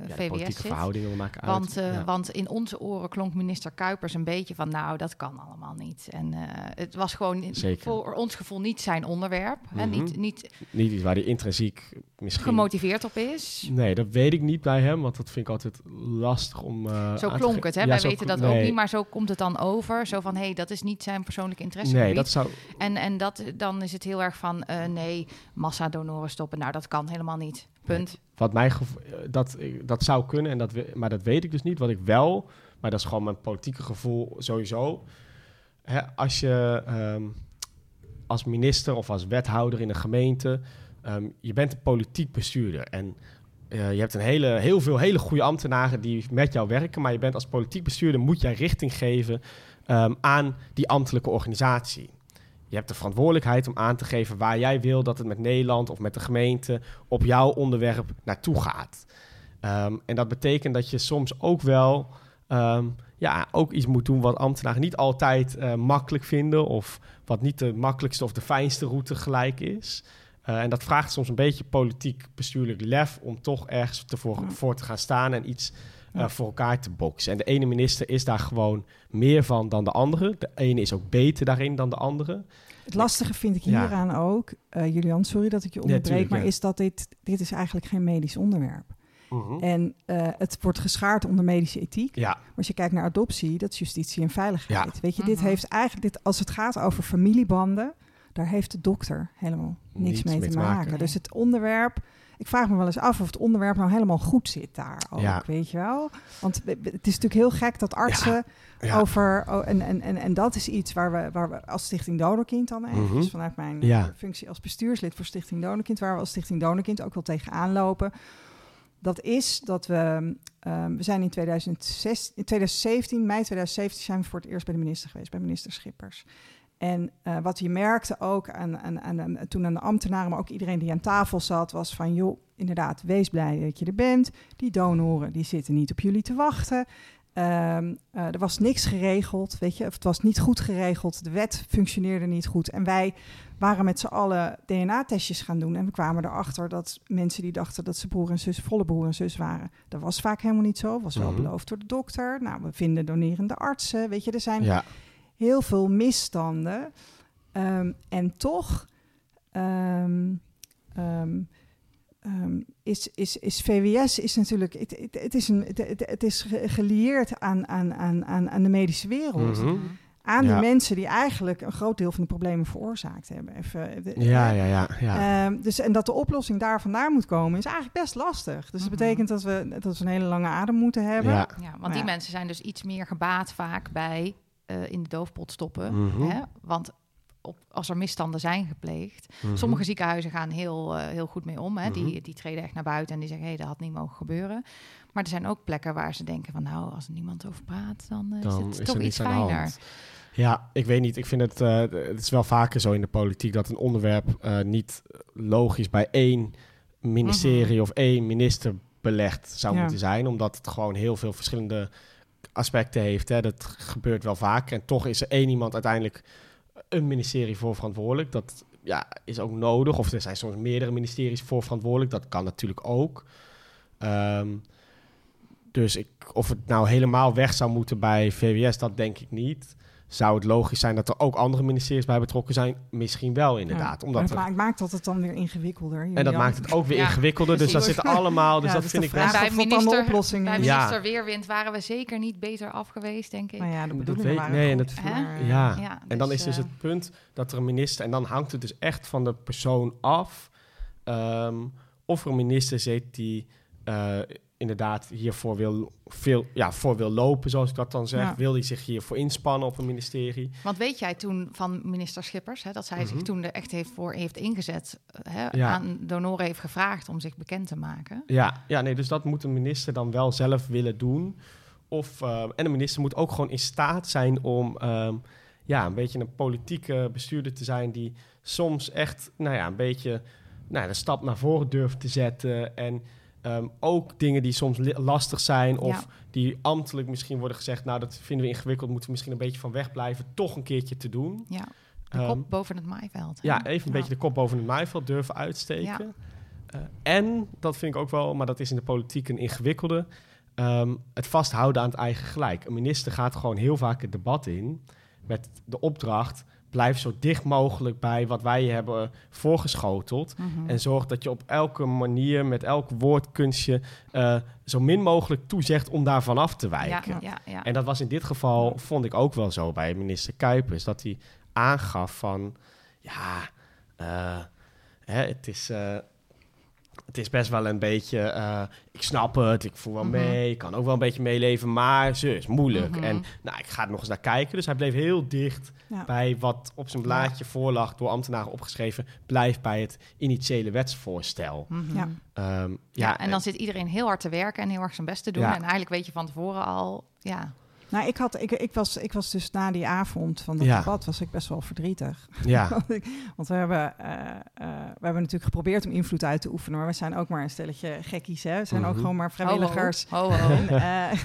Ja, VWS politieke zit. verhoudingen maken uit. Want, eh, Ja. want in onze oren klonk minister Kuipers een beetje van... nou, dat kan allemaal niet. En eh, het was gewoon Zeker. voor ons gevoel niet zijn onderwerp. hè, Mhm. niet, niet Niet iets waar hij intrinsiek misschien... gemotiveerd op is. Nee, dat weet ik niet bij hem, want dat vind ik altijd lastig om... eh, Zo klonk het, hè? Ja, Wij weten dat ook niet, maar zo komt het dan over. Zo van, hé, hey, dat is niet zijn persoonlijke interesse. Nee, dat zou... En, en dat, dan is het heel erg van, nee, massadonoren stoppen. Nou, dat kan helemaal niet. Punt. Wat mij eh, dat, dat zou kunnen, en dat maar dat weet ik dus niet. Wat ik wel, maar dat is gewoon mijn politieke gevoel sowieso. Hè, als je ehm, als minister of als wethouder in een gemeente, ehm, je bent een politiek bestuurder. En eh, je hebt een hele, heel veel hele goede ambtenaren die met jou werken. Maar je bent als politiek bestuurder, moet jij richting geven ehm, aan die ambtelijke organisatie. Je hebt de verantwoordelijkheid om aan te geven waar jij wil dat het met Nederland of met de gemeente op jouw onderwerp naartoe gaat. Ehm, en dat betekent dat je soms ook wel ehm, ja, ook iets moet doen wat ambtenaren niet altijd eh, makkelijk vinden. Of wat niet de makkelijkste of de fijnste route gelijk is. Eh, en dat vraagt soms een beetje politiek bestuurlijk lef om toch ergens te voor, voor te gaan staan en iets eh, Ja. voor elkaar te boksen. En de ene minister is daar gewoon meer van dan de andere. De ene is ook beter daarin dan de andere. Het lastige vind ik Ja. hieraan ook, eh, Julian, sorry dat ik je onderbreek, tuurlijk, maar ja. is dat dit, dit is eigenlijk geen medisch onderwerp. En eh, het wordt geschaard onder medische ethiek. Ja, Maar als je kijkt naar adoptie, dat is justitie en veiligheid. Weet je, dit Mhm. heeft eigenlijk, dit, als het gaat over familiebanden, daar heeft de dokter helemaal niks, mee, te maken. Dus het onderwerp, ik vraag me wel eens af of het onderwerp nou helemaal goed zit daar ook, Ja. weet je wel? Want het is natuurlijk heel gek dat artsen ja. over, oh, en, en, en, en dat is iets waar we, waar we als Stichting Donorkind dan even, Mhm. vanuit mijn Ja. functie als bestuurslid voor Stichting Donorkind, waar we als Stichting Donorkind ook wel tegenaan lopen Dat is dat we, ehm, we zijn in, 2006, in 2017, mei 2017, zijn we voor het eerst bij de minister geweest, bij minister Schippers. En uh, wat je merkte ook aan, aan, aan, toen aan de ambtenaren, maar ook iedereen die aan tafel zat, was van joh, inderdaad, wees blij dat je er bent. Die donoren die zitten niet op jullie te wachten. Um, uh, er was niks geregeld, weet je, of het was niet goed geregeld. De wet functioneerde niet goed. En wij waren met z'n allen DNA-testjes gaan doen. En we kwamen erachter dat mensen die dachten dat ze broer en zus, volle broer en zus waren. Dat was vaak helemaal niet zo. Was wel mm -hmm. beloofd door de dokter. Nou, we vinden donerende artsen. Weet je, er zijn ja. Heel veel misstanden. Um, en toch. Um, Um, is, is, is VWS is natuurlijk, het, het, het is, een, het, het is gelieerd aan, aan, aan, aan de medische wereld. Mm -hmm. Aan ja. de mensen die eigenlijk een groot deel van de problemen veroorzaakt hebben. Even, de, ja, ja, ja. ja. Um, dus, en dat de oplossing daar vandaan moet komen, is eigenlijk best lastig. Dus dat betekent dat we, dat we een hele lange adem moeten hebben. Ja, ja want die mensen zijn dus iets meer gebaat vaak bij uh, in de doofpot stoppen. Mm -hmm. hè? Want op, als er misstanden zijn gepleegd. Mm -hmm. Sommige ziekenhuizen gaan heel, uh, heel goed mee om. Hè. Mm -hmm. die, die treden echt naar buiten en die zeggen... hé, hey, dat had niet mogen gebeuren. Maar er zijn ook plekken waar ze denken van... nou, als er niemand over praat, dan, uh, dan is het is toch iets fijner. Ja, ik weet niet. Ik vind het... Uh, het is wel vaker zo in de politiek... dat een onderwerp niet logisch bij één ministerie... Mm -hmm. of één minister belegd zou ja. moeten zijn. Omdat het gewoon heel veel verschillende aspecten heeft. Hè. Dat gebeurt wel vaak. En toch is er één iemand uiteindelijk een ministerie voor verantwoordelijk. Dat ja, is ook nodig. Of er zijn soms meerdere ministeries voor verantwoordelijk. Dat kan natuurlijk ook. Um, dus ik, of het nou helemaal weg zou moeten bij VWS, dat denk ik niet. Zou het logisch zijn dat er ook andere ministeries bij betrokken zijn? Misschien wel, inderdaad. Ja, omdat het er... maakt dat het dan weer ingewikkelder. En dat maakt het ook weer ja, ingewikkelder. Dus dat zit allemaal. Dus ja, dat vind ik best. Bij minister, oplossing bij minister Weerwind waren we zeker niet beter af geweest, denk ik. Nou ja, de bedoeling dat weet, nee, en dat, ja. ja. Dus, en dan is dus het punt dat er een minister... En dan hangt het dus echt van de persoon af... Um, of er een minister zit die... Uh, inderdaad hiervoor wil, veel, ja, voor wil lopen, zoals ik dat dan zeg. Ja. Wil hij zich hiervoor inspannen op een ministerie? Want weet jij toen van minister Schippers, hè, dat zij mm -hmm. zich toen er echt heeft voor heeft ingezet, hè, ja. aan donoren heeft gevraagd om zich bekend te maken? Ja, ja, nee, dus dat moet een minister dan wel zelf willen doen. Of, uh, en de minister moet ook gewoon in staat zijn om um, ja, een beetje een politieke bestuurder te zijn die soms echt, nou ja, een beetje nou, de stap naar voren durft te zetten en Um, ook dingen die soms lastig zijn of ja. die ambtelijk misschien worden gezegd... nou, dat vinden we ingewikkeld, moeten we misschien een beetje van wegblijven... toch een keertje te doen. Ja, de um, kop boven het maaiveld. Hè? Ja, even een ja. beetje de kop boven het maaiveld durven uitsteken. Ja. Uh, en, dat vind ik ook wel, maar dat is in de politiek een ingewikkelde... Um, het vasthouden aan het eigen gelijk. Een minister gaat gewoon heel vaak het debat in met de opdracht blijf zo dicht mogelijk bij wat wij hebben voorgeschoteld. Mm -hmm. En zorg dat je op elke manier, met elk woordkunstje, uh, zo min mogelijk toezegt om daarvan af te wijken. Ja, ja, ja. En dat was in dit geval, vond ik ook wel zo bij minister Kuipers, dat hij aangaf van, ja, uh, hè, het is... Uh, het is best wel een beetje, uh, ik snap het, ik voel wel mm -hmm. mee, ik kan ook wel een beetje meeleven, maar ze is moeilijk. Mm -hmm. En nou, ik ga er nog eens naar kijken. Dus hij bleef heel dicht ja. bij wat op zijn blaadje ja. voorlag, door ambtenaren opgeschreven, blijf bij het initiële wetsvoorstel. Mm -hmm. ja. Um, ja. en dan zit iedereen heel hard te werken en heel erg zijn best te doen. En eigenlijk weet je van tevoren al, ja, nou, ik, had, ik, ik, was, ik was dus na die avond van dat ja. debat was ik best wel verdrietig. Ja. Want we hebben, uh, uh, we hebben natuurlijk geprobeerd om invloed uit te oefenen. Maar we zijn ook maar een stelletje gekkies. Hè? We zijn mm -hmm. ook gewoon maar vrijwilligers. Ho, ho. ho, ho. En, uh,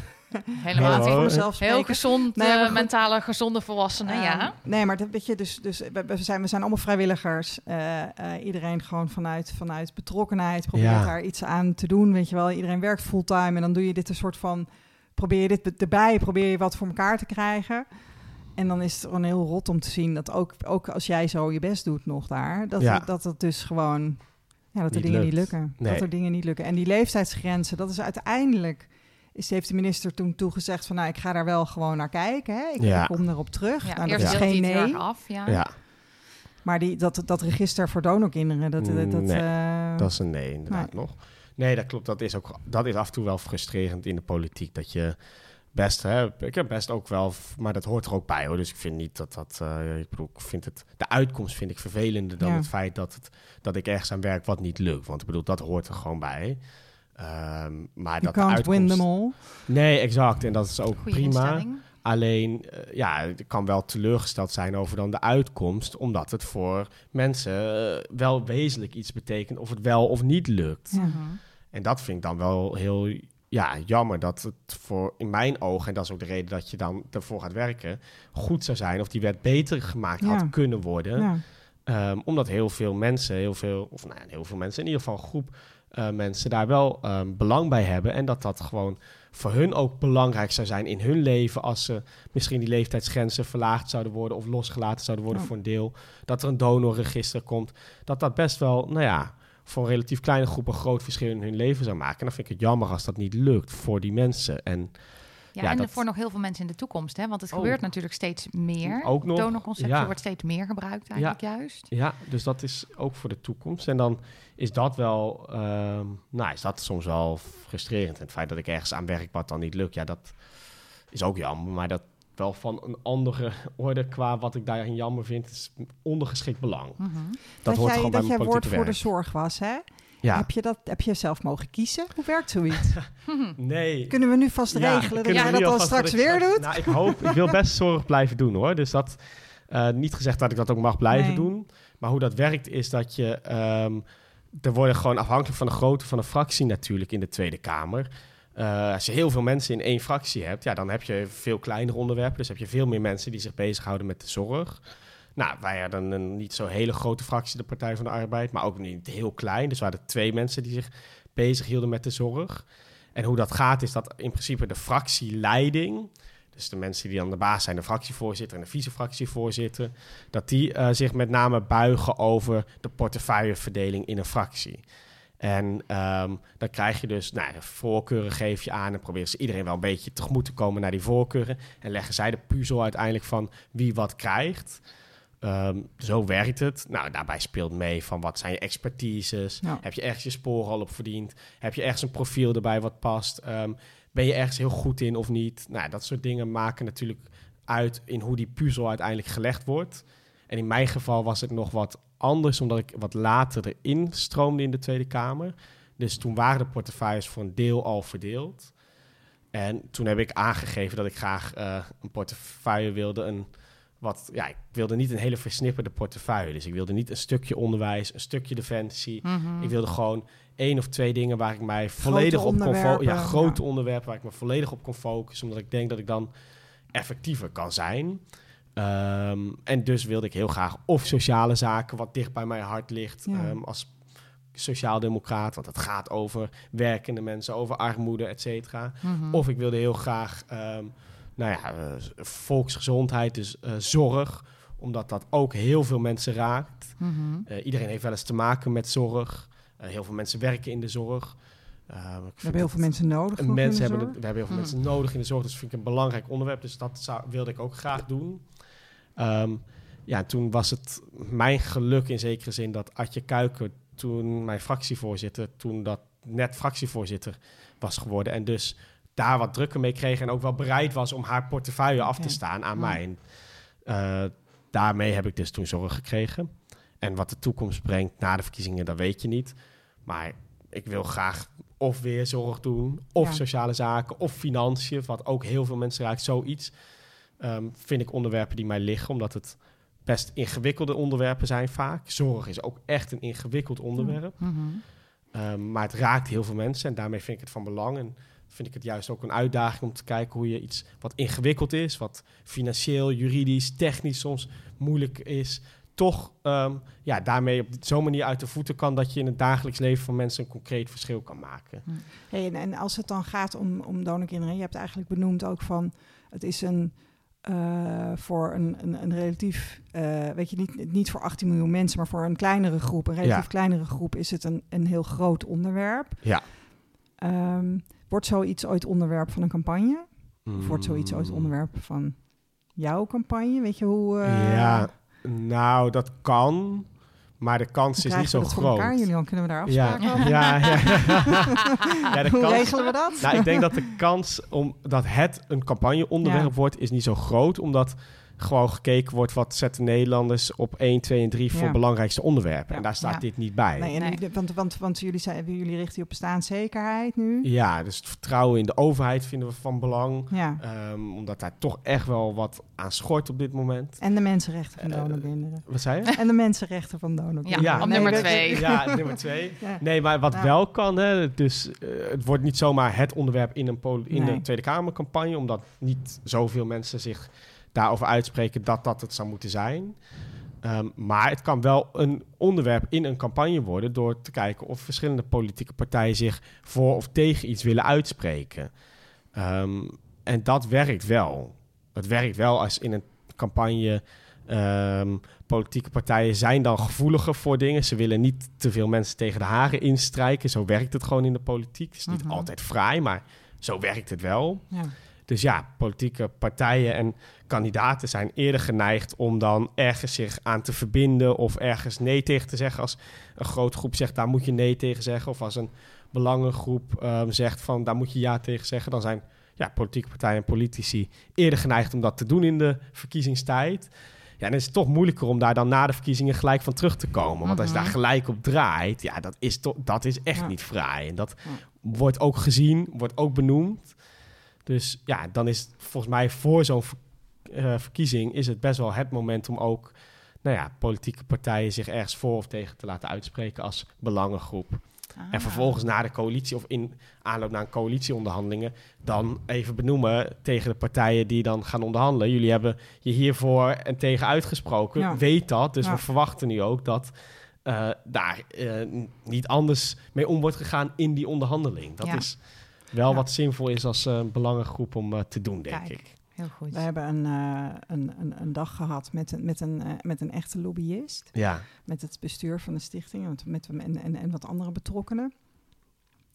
Helemaal niet voor mezelf Heel gezond, nee, uh, mentale, gezonde volwassenen, uh, ja. Nee, maar dat weet je, dus, dus we, we, zijn, we zijn allemaal vrijwilligers. Uh, iedereen gewoon vanuit, vanuit betrokkenheid probeert ja. daar iets aan te doen, weet je wel. Iedereen werkt fulltime en dan doe je dit een soort van probeer je dit erbij, probeer je wat voor elkaar te krijgen. En dan is het gewoon heel rot om te zien dat ook, ook als jij zo je best doet nog daar, dat, ja. dat het dus gewoon, ja, dat er dingen lukt. niet lukken. Nee. Dat er dingen niet lukken. En die leeftijdsgrenzen, dat is uiteindelijk, is, heeft de minister toen toegezegd van, nou, ik ga daar wel gewoon naar kijken. Hè? Ik, ja. ik kom erop terug. Ja, nou, dat is geen nee. Af, ja. ja. Maar die, dat, dat register voor donorkinderen, dat... dat, dat, nee, uh, dat is een nee, inderdaad nee. nog. Nee, dat klopt. Dat is, ook, dat is af en toe wel frustrerend in de politiek. Dat je best, hè, ik heb best ook wel, maar dat hoort er ook bij hoor. Dus ik vind niet dat dat, uh, ik bedoel, ik vind het, de uitkomst vind ik vervelender dan ja. het feit dat, het, dat ik ergens aan werk wat niet lukt. Want ik bedoel, dat hoort er gewoon bij. Ehm, maar You dat can't win uitkomst... them all. Nee, exact. En dat is ook prima. Alleen, eh, ja, ik kan wel teleurgesteld zijn over dan de uitkomst, omdat het voor mensen eh, wel wezenlijk iets betekent of het wel of niet lukt. Ja. Mhm. En dat vind ik dan wel heel ja, jammer dat het voor, in mijn ogen, en dat is ook de reden dat je dan ervoor gaat werken, goed zou zijn of die wet beter gemaakt Ja. had kunnen worden. Ja. Ehm, omdat heel veel mensen, heel veel, of nou, ja, heel veel mensen, in ieder geval een groep eh, mensen daar wel ehm, belang bij hebben. En dat dat gewoon voor hun ook belangrijk zou zijn in hun leven als ze misschien die leeftijdsgrenzen verlaagd zouden worden of losgelaten zouden worden Ja. voor een deel. Dat er een donorregister komt. Dat dat best wel, nou ja, voor een relatief kleine groep een groot verschil in hun leven zou maken. En dan vind ik het jammer als dat niet lukt voor die mensen. En Ja, Ja, en dat- voor nog heel veel mensen in de toekomst. Hè? Want het Ook. gebeurt natuurlijk steeds meer. Ook nog, Donorconceptie ja. wordt steeds meer gebruikt eigenlijk juist. Ja, dus dat is ook voor de toekomst. En dan is dat wel, ehm, nou, is dat soms wel frustrerend. En het feit dat ik ergens aan werk wat dan niet lukt, ja, dat is ook jammer. Maar dat wel van een andere orde qua wat ik daarin jammer vind, is ondergeschikt belang. Mhm. Dat, Dat, hoort jij, gewoon bij dat jij mijn woord politieke voor de zorg was, hè? Ja, Heb, je dat, heb je zelf mogen kiezen? Hoe werkt zoiets? nee. Kunnen we nu vast Ja, regelen dat jij we dat dan straks weer doet? Nou, ik hoop, ik wil best zorg blijven doen hoor. Dus dat, eh, niet gezegd dat ik dat ook mag blijven Nee. doen. Maar hoe dat werkt is dat je, ehm, er worden gewoon afhankelijk van de grootte van een fractie natuurlijk in de Tweede Kamer. Eh, als je heel veel mensen in één fractie hebt, ja, dan heb je veel kleinere onderwerpen. Dus heb je veel meer mensen die zich bezighouden met de zorg. Nou, wij hadden een niet zo hele grote fractie, de Partij van de Arbeid, maar ook niet heel klein. Dus we hadden twee mensen die zich bezighielden met de zorg. En hoe dat gaat, is dat in principe de fractieleiding, dus de mensen die dan de baas zijn, de fractievoorzitter en de vice-fractievoorzitter, dat die eh, zich met name buigen over de portefeuilleverdeling in een fractie. En ehm, dan krijg je dus, nou, voorkeuren geef je aan en proberen ze iedereen wel een beetje tegemoet te komen naar die voorkeuren. En leggen zij de puzzel uiteindelijk van wie wat krijgt. Ehm, zo werkt het. Nou, daarbij speelt mee van wat zijn je expertises. Ja. Heb je ergens je sporen al op verdiend? Heb je ergens een profiel erbij wat past? Ehm, ben je ergens heel goed in of niet? Nou, dat soort dingen maken natuurlijk uit in hoe die puzzel uiteindelijk gelegd wordt. En in mijn geval was het nog wat anders, omdat ik wat later erin stroomde in de Tweede Kamer. Dus toen waren de portefeuilles voor een deel al verdeeld. En toen heb ik aangegeven dat ik graag eh, een portefeuille wilde. Een, wat, ja, ik wilde niet een hele versnipperde portefeuille. Dus ik wilde niet een stukje onderwijs, een stukje defensie. Mhm. Ik wilde gewoon één of twee dingen waar ik mij volledig op kon focussen. Ja, grote ja. onderwerpen waar ik me volledig op kon focussen. Omdat ik denk dat ik dan effectiever kan zijn. Ehm, en dus wilde ik heel graag of sociale zaken, wat dicht bij mijn hart ligt, Ja. ehm, als sociaaldemocraat. Want het gaat over werkende mensen, over armoede, et cetera. Mhm. Of ik wilde heel graag, ehm, nou ja, eh, volksgezondheid, dus eh, zorg. Omdat dat ook heel veel mensen raakt. Mhm. Eh, iedereen heeft wel eens te maken met zorg. Heel veel mensen werken in de zorg. We hebben heel veel mensen nodig. mensen de hebben we hebben heel veel Mm. mensen nodig in de zorg. Dus vind ik een belangrijk onderwerp. Dus dat zou, wilde ik ook graag doen. Ehm, ja, toen was het mijn geluk in zekere zin dat Adje Kuiker, toen mijn fractievoorzitter, toen dat net fractievoorzitter was geworden. En dus daar wat drukker mee kreeg. En ook wel bereid was om haar portefeuille af te staan aan mij. En, eh, daarmee heb ik dus toen zorg gekregen. En wat de toekomst brengt na de verkiezingen, dat weet je niet. Maar ik wil graag of weer zorg doen, of Ja. sociale zaken, of financiën, wat ook heel veel mensen raakt. Zoiets Ehm, vind ik onderwerpen die mij liggen, omdat het best ingewikkelde onderwerpen zijn vaak. Zorg is ook echt een ingewikkeld onderwerp, Mhm. Ehm, maar het raakt heel veel mensen en daarmee vind ik het van belang. En vind ik het juist ook een uitdaging om te kijken hoe je iets wat ingewikkeld is, wat financieel, juridisch, technisch soms moeilijk is, toch ehm, ja, daarmee op zo'n manier uit de voeten kan dat je in het dagelijks leven van mensen een concreet verschil kan maken. Hey, en, en als het dan gaat om, om donorkinderen, je hebt eigenlijk benoemd ook van het is een eh, voor een, een, een relatief, eh, weet je, niet, niet voor 18 miljoen mensen, maar voor een kleinere groep, een relatief Ja. kleinere groep, is het een, een heel groot onderwerp. Ja. Ehm, wordt zoiets ooit onderwerp van een campagne? Of wordt zoiets ooit Mm. onderwerp van jouw campagne? Weet je hoe? eh, Ja, nou, dat kan. Maar de kans Dan is niet zo dat groot. elkaar, Julian. Kunnen we daar ja, afspraken over? ja, ja. ja, de Hoe kans, regelen we dat? nou, ik denk dat de kans om dat het een campagneonderwerp Ja. wordt, is niet zo groot. Omdat gewoon gekeken wordt wat zetten Nederlanders op 1, 2 en 3 voor Ja. belangrijkste onderwerpen. Ja. En daar staat Ja. dit niet bij. Nee, want, want, want jullie, zijn, jullie richten je op bestaanszekerheid nu. Ja, dus het vertrouwen in de overheid vinden we van belang. Ja. Ehm, omdat daar toch echt wel wat aan schort op dit moment. En de mensenrechten van Eh, donorkinderen. Wat zei je? En de mensenrechten van donorkinderen. Ja, op nummer dat- twee. Ja, nummer twee. Ja. Nee, maar wat wel kan, hè, dus eh, het wordt niet zomaar het onderwerp in een, in Nee. een Tweede Kamercampagne, omdat niet zoveel mensen zich daarover uitspreken dat dat het zou moeten zijn. Ehm, maar het kan wel een onderwerp in een campagne worden door te kijken of verschillende politieke partijen zich voor of tegen iets willen uitspreken. Ehm, en dat werkt wel. Het werkt wel als in een campagne ehm, politieke partijen zijn dan gevoeliger voor dingen. Ze willen niet te veel mensen tegen de haren instrijken. Zo werkt het gewoon in de politiek. Het is niet Mhm. altijd fraai, maar zo werkt het wel. Ja. Dus ja, politieke partijen en kandidaten zijn eerder geneigd om dan ergens zich aan te verbinden of ergens nee tegen te zeggen. Als een grote groep zegt, daar moet je nee tegen zeggen. Of als een belangengroep ehm, zegt van, daar moet je ja tegen zeggen. Dan zijn ja, politieke partijen en politici eerder geneigd om dat te doen in de verkiezingstijd. Ja, dan is het toch moeilijker om daar dan na de verkiezingen gelijk van terug te komen. Want als je daar Mhm. gelijk op draait, ja, dat is, toch dat is echt Ja. niet fraai. En dat Ja. wordt ook gezien, wordt ook benoemd. Dus ja, dan is het volgens mij voor zo'n eh, verkiezing is het best wel het moment om ook nou ja, politieke partijen zich ergens voor of tegen te laten uitspreken als belangengroep. En Ah. vervolgens na de coalitie of in aanloop naar een coalitieonderhandelingen dan even benoemen tegen de partijen die dan gaan onderhandelen. Jullie hebben je hiervoor en tegen uitgesproken. Ja. Weet dat. Dus Ja. we verwachten nu ook dat eh, daar eh, niet anders mee om wordt gegaan in die onderhandeling. Dat Ja. is wel Ja. wat zinvol is als eh, belangengroep om eh, te doen, denk Kijk. ik. Heel goed. We hebben een, eh, een, een, een dag gehad met een, met, een, eh, met een echte lobbyist. Ja, Met het bestuur van de stichting met, met, en, en, en wat andere betrokkenen.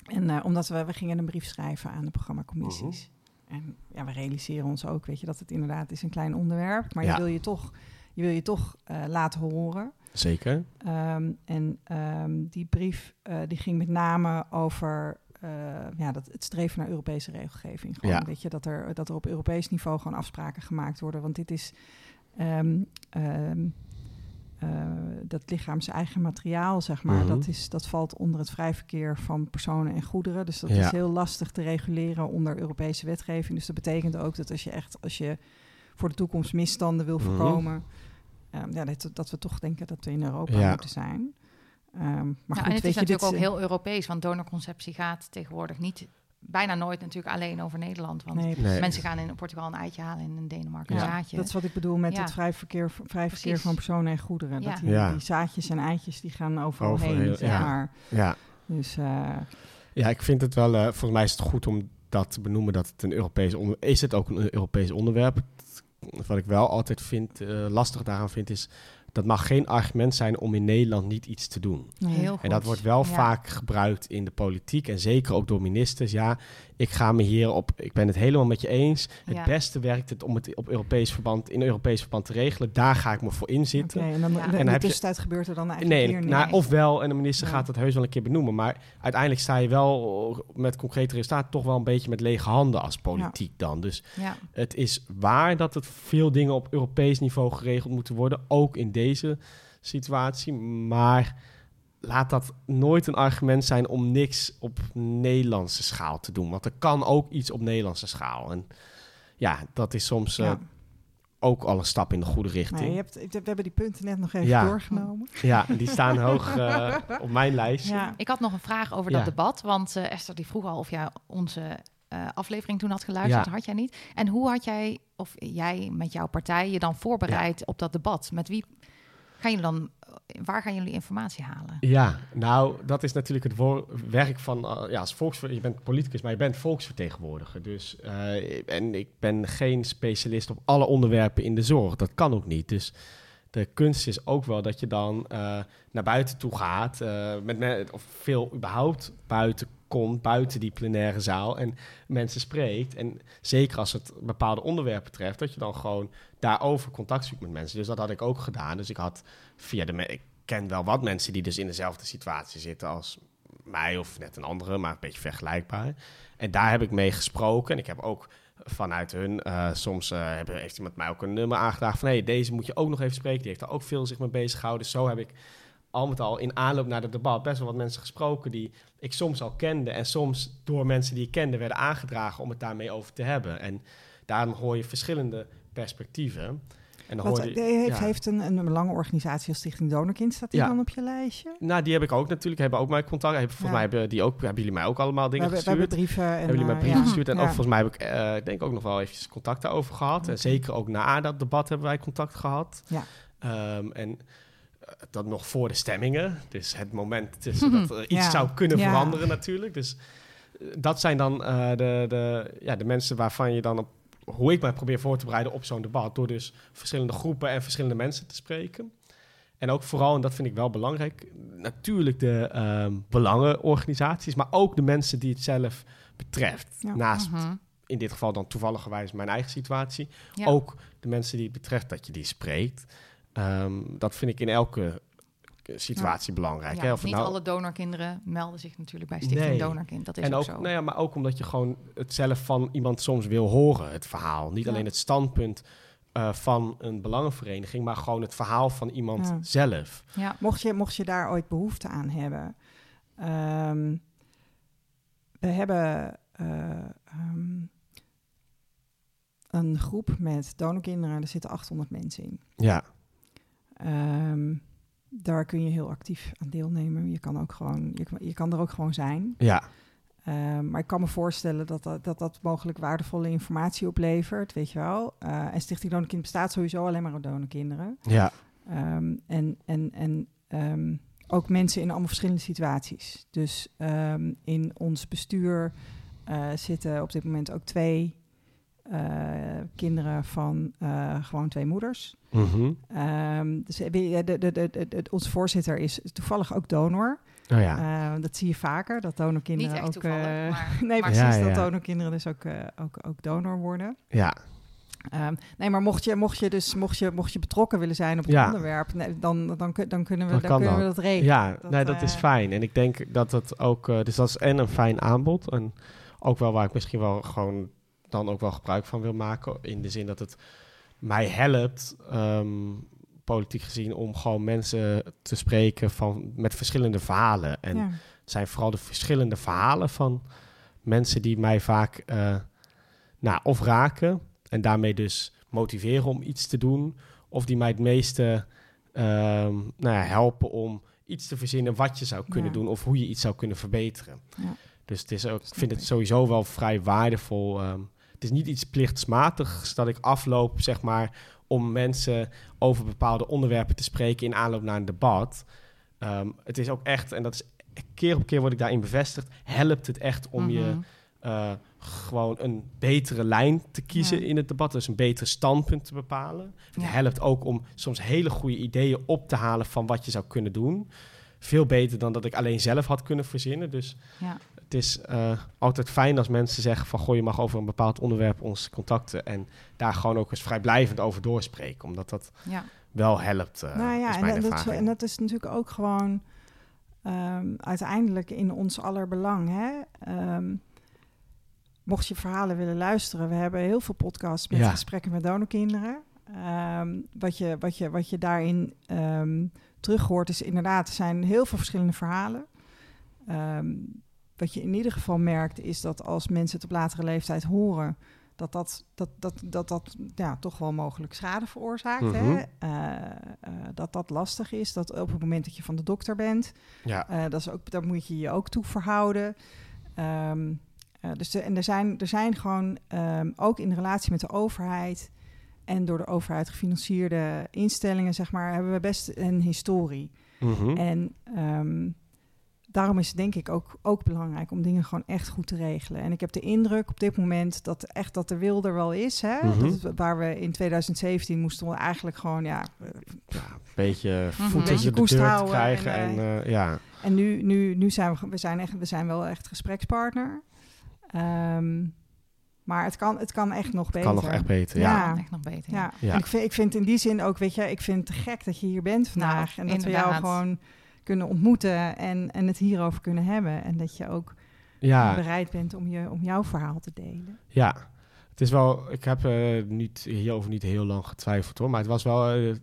En eh, omdat we, we gingen een brief schrijven aan de programmacommissies. Mhm. En ja, we realiseren ons ook, weet je, dat het inderdaad is een klein onderwerp. Maar Ja. je wil je toch, je wil je toch eh, laten horen. zeker. Ehm, en ehm, die brief eh, die ging met name over eh, ja, dat, het streven naar Europese regelgeving. Gewoon, Ja. weet je, dat, er, dat er op Europees niveau gewoon afspraken gemaakt worden. Want dit is ehm, ehm, eh, dat lichaams eigen materiaal, zeg maar. Mhm. dat, is, dat valt onder het vrij verkeer van personen en goederen. Dus dat Ja. is heel lastig te reguleren onder Europese wetgeving. Dus dat betekent ook dat als je echt, als je voor de toekomst misstanden wil Mhm. voorkomen, Ehm, ja, dat, dat we toch denken dat we in Europa Ja. moeten zijn. Ehm, maar Ja, goed, en het weet is je, natuurlijk dit, ook eh, heel Europees, want donorconceptie gaat tegenwoordig niet, bijna nooit natuurlijk alleen over Nederland. Want Nee, Nee. mensen gaan in Portugal een eitje halen en in Denemarken een Ja, zaadje. dat is wat ik bedoel met Ja. het vrij verkeer, vrij verkeer van personen en goederen. Ja. Dat die, Ja. die zaadjes en eitjes die gaan overal Over heen, heel- zeg ja. maar. Ja. Dus eh, Ja, ik vind het wel, eh, volgens mij is het goed om dat te benoemen dat het een Europees onderwerp is. Het ook een Europees onderwerp. Wat ik wel altijd vind, eh, lastig daaraan vind, is dat mag geen argument zijn om in Nederland niet iets te doen. nee. Heel goed. En dat wordt wel Ja. vaak gebruikt in de politiek en zeker ook door ministers. Ja, ik ga me hier op, ik ben het helemaal met je eens. Het Ja. beste werkt het om het op Europees verband, in Europees verband te regelen. Daar ga ik me voor Oké, inzitten. en dan Ja. En dan de heb je- gebeurt er dan eigenlijk Nee, hier nou, ofwel, en de minister Ja. gaat het heus wel een keer benoemen. Maar uiteindelijk sta je wel met concrete resultaten toch wel een beetje met lege handen als politiek dan. Dus Ja. het is waar dat het veel dingen op Europees niveau geregeld moeten worden. Ook in deze situatie. Maar laat dat nooit een argument zijn om niks op Nederlandse schaal te doen. Want er kan ook iets op Nederlandse schaal. En ja, dat is soms eh, ook al een stap in de goede richting. Nee, je hebt, we hebben die punten net nog even Ja. doorgenomen. Ja, die staan hoog eh, op mijn lijstje. Ja. Ik had nog een vraag over Ja. dat debat. Want eh, Esther die vroeg al of jij onze eh, aflevering toen had geluisterd. Ja. Had jij niet. En hoe had jij, of jij met jouw partij, je dan voorbereid op dat debat? Met wie gaan dan, waar gaan jullie informatie halen? Ja, nou, dat is natuurlijk het werk van, eh, ja, als volksver je bent politicus, maar je bent volksvertegenwoordiger. Dus, eh, en ik ben geen specialist op alle onderwerpen in de zorg. Dat kan ook niet. Dus de kunst is ook wel dat je dan eh, naar buiten toe gaat, met me- of veel überhaupt buiten komt, buiten die plenaire zaal en mensen spreekt. En zeker als het bepaalde onderwerpen betreft, dat je dan gewoon daarover contact zoekt met mensen. Dus dat had ik ook gedaan. Dus ik had via de... Ik ken wel wat mensen die dus in dezelfde situatie zitten als mij of net een andere, maar een beetje vergelijkbaar. En daar heb ik mee gesproken. En ik heb ook vanuit hun, eh, soms uh, hebben, heeft iemand mij ook een nummer aangedragen van... hé, hey, deze moet je ook nog even spreken. Die heeft daar ook veel zich mee bezig gehouden. Dus zo heb ik al met al in aanloop naar het debat best wel wat mensen gesproken... die ik soms al kende en soms door mensen die ik kende werden aangedragen... om het daarmee over te hebben. En daarom hoor je verschillende perspectieven... En dan Wat, je, heeft, ja. heeft een, een belangenorganisatie als Stichting Donorkind, staat die dan op je lijstje? Nou, die heb ik ook natuurlijk. Hebben ook mijn contact. Hebben, volgens mij hebben, die ook, hebben jullie mij ook allemaal dingen we, gestuurd. We hebben brieven. En, hebben jullie mij brieven gestuurd. En ook volgens mij heb ik, uh, denk ook nog wel eventjes contact daarover gehad. En zeker ook na dat debat hebben wij contact gehad. Ja. Um, en dat nog voor de stemmingen. Dus het moment dus dat er iets zou kunnen veranderen natuurlijk. Dus dat zijn dan de, de, ja, de mensen waarvan je dan op hoe ik mij probeer voor te bereiden op zo'n debat. Door dus verschillende groepen en verschillende mensen te spreken. En ook vooral, en dat vind ik wel belangrijk, natuurlijk de um, belangenorganisaties, maar ook de mensen die het zelf betreft. Naast mhm. in dit geval dan toevalligerwijs mijn eigen situatie. Ook de mensen die het betreft dat je die spreekt. Um, dat vind ik in elke situatie belangrijk. Ja, hè? Of niet nou... alle donorkinderen melden zich natuurlijk bij Stichting Donorkind. Dat is en ook, zo. Nou ja, maar ook omdat je gewoon het zelf van iemand soms wil horen, het verhaal. Niet alleen het standpunt uh, van een belangenvereniging, maar gewoon het verhaal van iemand zelf. Ja. Mocht, je, mocht je daar ooit behoefte aan hebben. Um, we hebben uh, um, een groep met donorkinderen, er zitten 800 mensen in. Ja. Um, daar kun je heel actief aan deelnemen. Je kan, ook gewoon, je, je kan er ook gewoon zijn. Ja. Uh, maar ik kan me voorstellen dat dat, dat dat mogelijk waardevolle informatie oplevert, weet je wel. Uh, en Stichting Donorkind bestaat sowieso alleen maar uit donorkinderen. Ja. Um, en en, en um, ook mensen in allemaal verschillende situaties. Dus um, in ons bestuur uh, zitten op dit moment ook twee kinderen van uh, gewoon twee moeders. -hmm. um, dus de, de, de, de, onze voorzitter is toevallig ook donor. Oh ja. Uh, dat zie je vaker, dat donorkinderen Niet echt ook... Maar, nee, precies, ja, ja. dat donorkinderen dus ook, ook, ook donor worden. Ja. Um, nee, maar mocht je, mocht, je dus, mocht, je, mocht je betrokken willen zijn op het ja. onderwerp, nee, dan, dan, dan, dan kunnen, we, dat, dan kunnen we dat regelen. Ja, dat, nee, dat is fijn. En ik denk dat het ook, dus dat is en een fijn aanbod en ook wel waar ik misschien wel gewoon dan ook wel gebruik van wil maken. In de zin dat het mij helpt, um, politiek gezien, om gewoon mensen te spreken van, met verschillende verhalen. En het zijn vooral de verschillende verhalen van mensen die mij vaak uh, nou, of raken en daarmee dus motiveren om iets te doen, of die mij het meeste um, nou ja, helpen om iets te verzinnen wat je zou kunnen ja. doen of hoe je iets zou kunnen verbeteren. Ja. Dus het is ook, ik vind het sowieso wel vrij waardevol. Um, het is niet iets plichtsmatigs dat ik afloop, zeg maar, om mensen over bepaalde onderwerpen te spreken in aanloop naar een debat. Um, het is ook echt, en dat is keer op keer word ik daarin bevestigd, helpt het echt om mm -hmm. je uh, gewoon een betere lijn te kiezen ja. in het debat, dus een beter standpunt te bepalen. Het helpt ook om soms hele goede ideeën op te halen van wat je zou kunnen doen. Veel beter dan dat ik alleen zelf had kunnen verzinnen. Dus ja het is uh, altijd fijn als mensen zeggen van... goh, je mag over een bepaald onderwerp ons contacten... en daar gewoon ook eens vrijblijvend over doorspreken. Omdat dat ja. wel helpt, uh, nou ja, en dat, en, dat, is natuurlijk ook gewoon... Um, uiteindelijk in ons aller belang. Hè? Um, mocht je verhalen willen luisteren... we hebben heel veel podcasts met ja. gesprekken met donorkinderen. Um, wat, je, wat, je, wat je daarin terug hoort is inderdaad... er zijn heel veel verschillende verhalen... Um, wat je in ieder geval merkt, is dat als mensen het op latere leeftijd horen, dat dat, dat, dat, dat, dat ja, toch wel mogelijk schade veroorzaakt. Mm -hmm. hè? Uh, uh, dat dat lastig is. Dat op het moment dat je van de dokter bent, ja. uh, dat is ook, daar moet je je ook toe verhouden. Um, dus de, en er zijn, er zijn gewoon um, ook in relatie met de overheid en door de overheid gefinancierde instellingen, zeg maar, hebben we best een historie. Mm -hmm. En um, daarom is het denk ik ook, ook belangrijk om dingen gewoon echt goed te regelen. En ik heb de indruk op dit moment dat echt dat de wil er wel is. Hè? Mhm. Dat, waar we in 2017 moesten we eigenlijk gewoon ja, ja een beetje voet mm -hmm. de deur te krijgen. En, en uh, ja. en nu, nu, nu zijn we, we, zijn echt, we zijn wel echt gesprekspartner. Um, Maar het kan, het kan echt nog Het beter. kan nog echt beter, ja. Echt nog beter. Ja. Ja. En ik vind, ik vind in die zin ook, weet je, ik vind het gek dat je hier bent vandaag. Nou, en dat we jou gewoon kunnen ontmoeten en, en het hierover kunnen hebben. En dat je ook Ja, bereid bent om, je, om jouw verhaal te delen. ja. Het is wel, ik heb eh, niet, hierover niet heel lang getwijfeld hoor, maar het was wel, eh,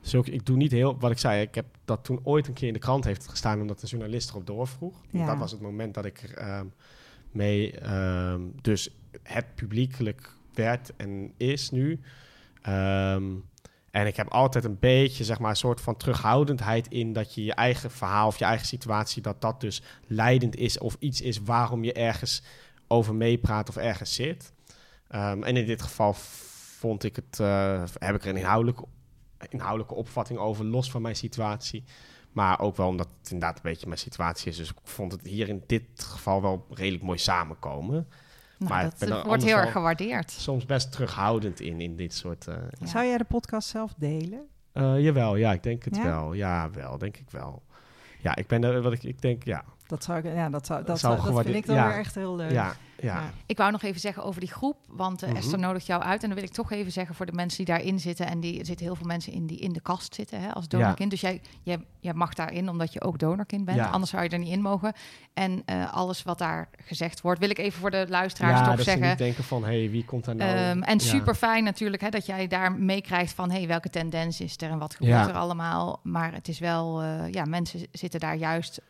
zulke, ik doe niet heel, wat ik zei, ik heb dat toen ooit een keer in de krant heeft gestaan omdat de journalist erop doorvroeg. Ja. Dat was het moment dat ik er ehm, mee, ehm, dus het publiekelijk werd en is nu. Ehm, en ik heb altijd een beetje, zeg maar, een soort van terughoudendheid in dat je je eigen verhaal of je eigen situatie, dat dat dus leidend is of iets is waarom je ergens over meepraat of ergens zit. Ehm, en in dit geval vond ik het, eh, heb ik er een inhoudelijke, inhoudelijke opvatting over, los van mijn situatie. Maar ook wel omdat het inderdaad een beetje mijn situatie is. Dus ik vond het hier in dit geval wel redelijk mooi samenkomen. Nou, Maar dat wordt anders heel erg gewaardeerd. Soms best terughoudend in, in dit soort... eh, Ja. Zou jij de podcast zelf delen? eh, jawel, ja, ik denk het Ja? wel. Ja, wel, denk ik wel. Ja, ik ben er, wat ik, ik denk, ja, Dat, zou ik, ja, dat, zou, dat, Zou dat vind ik dan ja. weer echt heel leuk. ja, ja. Ja. Ik wou nog even zeggen over die groep, want eh, Mhm. Esther nodigt jou uit. En dan wil ik toch even zeggen voor de mensen die daarin zitten. En die, er zitten heel veel mensen in die in de kast zitten hè, als donorkind. Dus jij, jij, jij mag daarin omdat je ook donorkind bent. Ja. Anders zou je er niet in mogen. En eh, alles wat daar gezegd wordt, wil ik even voor de luisteraars ja, toch dat ze zeggen. niet denken van, hé, hey, wie komt daar nou? Ehm, en Ja. super fijn natuurlijk hè, dat jij daar meekrijgt van hey, welke tendens is er en wat gebeurt Ja. er allemaal. Maar het is wel, eh, ja, mensen zitten daar juist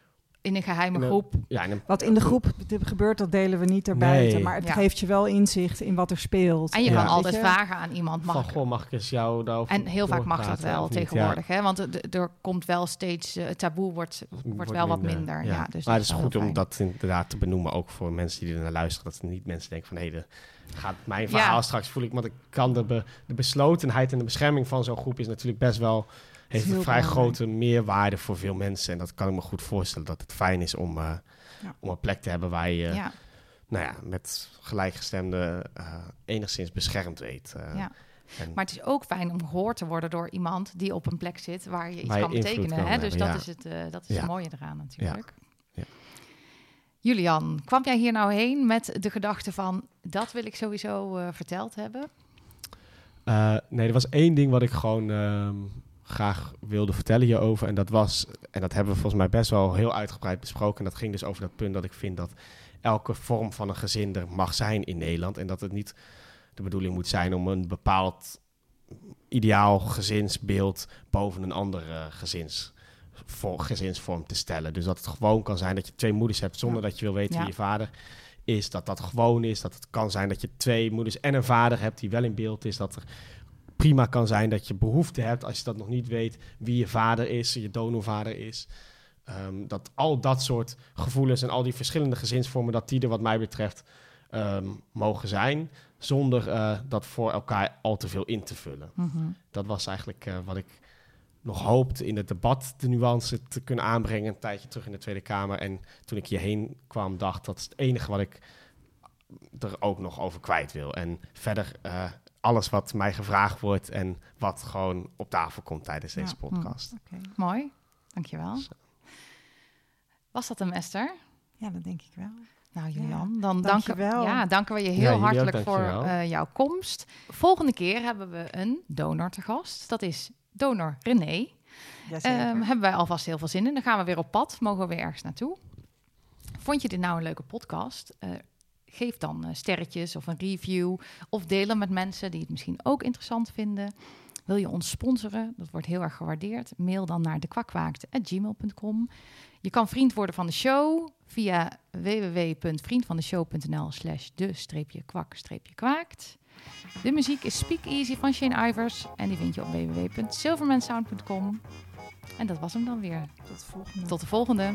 in een geheime groep. Ja, een- Wat in de groep gebeurt, dat delen we niet erbuiten. Nee. Maar het Ja. geeft je wel inzicht in wat er speelt. En je Ja. kan altijd je? vragen aan iemand. Mag van, goh, mag ik eens jou daarover En heel vaak mag dat wel tegenwoordig. Hè? Want er- komt wel steeds, eh, het taboe wordt, wordt, wel wat minder. Ja. dus maar dat het is goed om dat inderdaad te benoemen, ook voor mensen die er naar luisteren. Dat niet mensen denken van, hé, de gaat mijn verhaal Ja. straks voel ik. Want ik kan de, be- de beslotenheid en de bescherming van zo'n groep is natuurlijk best wel... heeft een vrij grote meerwaarde voor veel mensen. En dat kan ik me goed voorstellen, dat het fijn is om, eh, Ja. om een plek te hebben waar je... ja, nou ja, met gelijkgestemden eh, enigszins beschermd weet. eh, ja. en- Maar het is ook fijn om gehoord te worden door iemand die op een plek zit waar je iets Waar je kan betekenen. kan hè? Dus dat is het, eh, dat is Ja. het mooie eraan natuurlijk. Ja. Julian, kwam jij hier nou heen met de gedachte van dat wil ik sowieso eh, verteld hebben? Eh, nee, er was één ding wat ik gewoon ehm, graag wilde vertellen hierover. En dat was, en dat hebben we volgens mij best wel heel uitgebreid besproken. En dat ging dus over dat punt dat ik vind dat elke vorm van een gezin er mag zijn in Nederland. En dat het niet de bedoeling moet zijn om een bepaald ideaal gezinsbeeld boven een andere gezins, voor, gezinsvorm te stellen. Dus dat het gewoon kan zijn dat je twee moeders hebt zonder dat je wil weten Ja. wie je vader is. Dat dat gewoon is. Dat het kan zijn dat je twee moeders en een vader hebt die wel in beeld is. Dat er prima kan zijn dat je behoefte hebt, als je dat nog niet weet, wie je vader is, je donorvader is. Ehm, dat al dat soort gevoelens en al die verschillende gezinsvormen, dat die er wat mij betreft ehm, mogen zijn, zonder eh, dat voor elkaar al te veel in te vullen. Mhm. Dat was eigenlijk eh, wat ik nog hoopte in het debat de nuance te kunnen aanbrengen een tijdje terug in de Tweede Kamer. En toen ik hierheen kwam, dacht dat is het enige wat ik er ook nog over kwijt wil. En verder eh, alles wat mij gevraagd wordt en wat gewoon op tafel komt tijdens deze Ja. podcast. Oké, Mooi, dankjewel. Zo. Was dat een Esther? Ja, dat denk ik wel. Nou, Ja, Julian, dan danken, ja, danken we je Ja, heel ook, hartelijk voor eh, jouw komst. Volgende keer hebben we een donor te gast. Dat is donor René. Ehm hebben wij alvast heel veel zin in. Dan gaan we weer op pad. Mogen we weer ergens naartoe. Vond je dit nou een leuke podcast? Eh, geef dan eh, sterretjes of een review. Of deel hem met mensen die het misschien ook interessant vinden. Wil je ons sponsoren? Dat wordt heel erg gewaardeerd. Mail dan naar dekwakwaakt.gmail.com. Je kan vriend worden van de show via www.vriendvandeshow.nl slash de-kwak-kwaakt. De muziek is Speak Easy van Shane Ivers en die vind je op www.silvermansound.com. En dat was hem dan weer. Tot de volgende. Tot de volgende.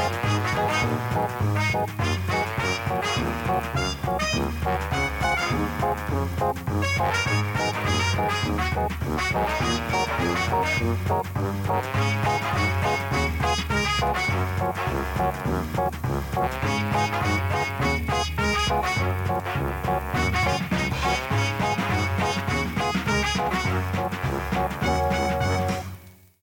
Thank you.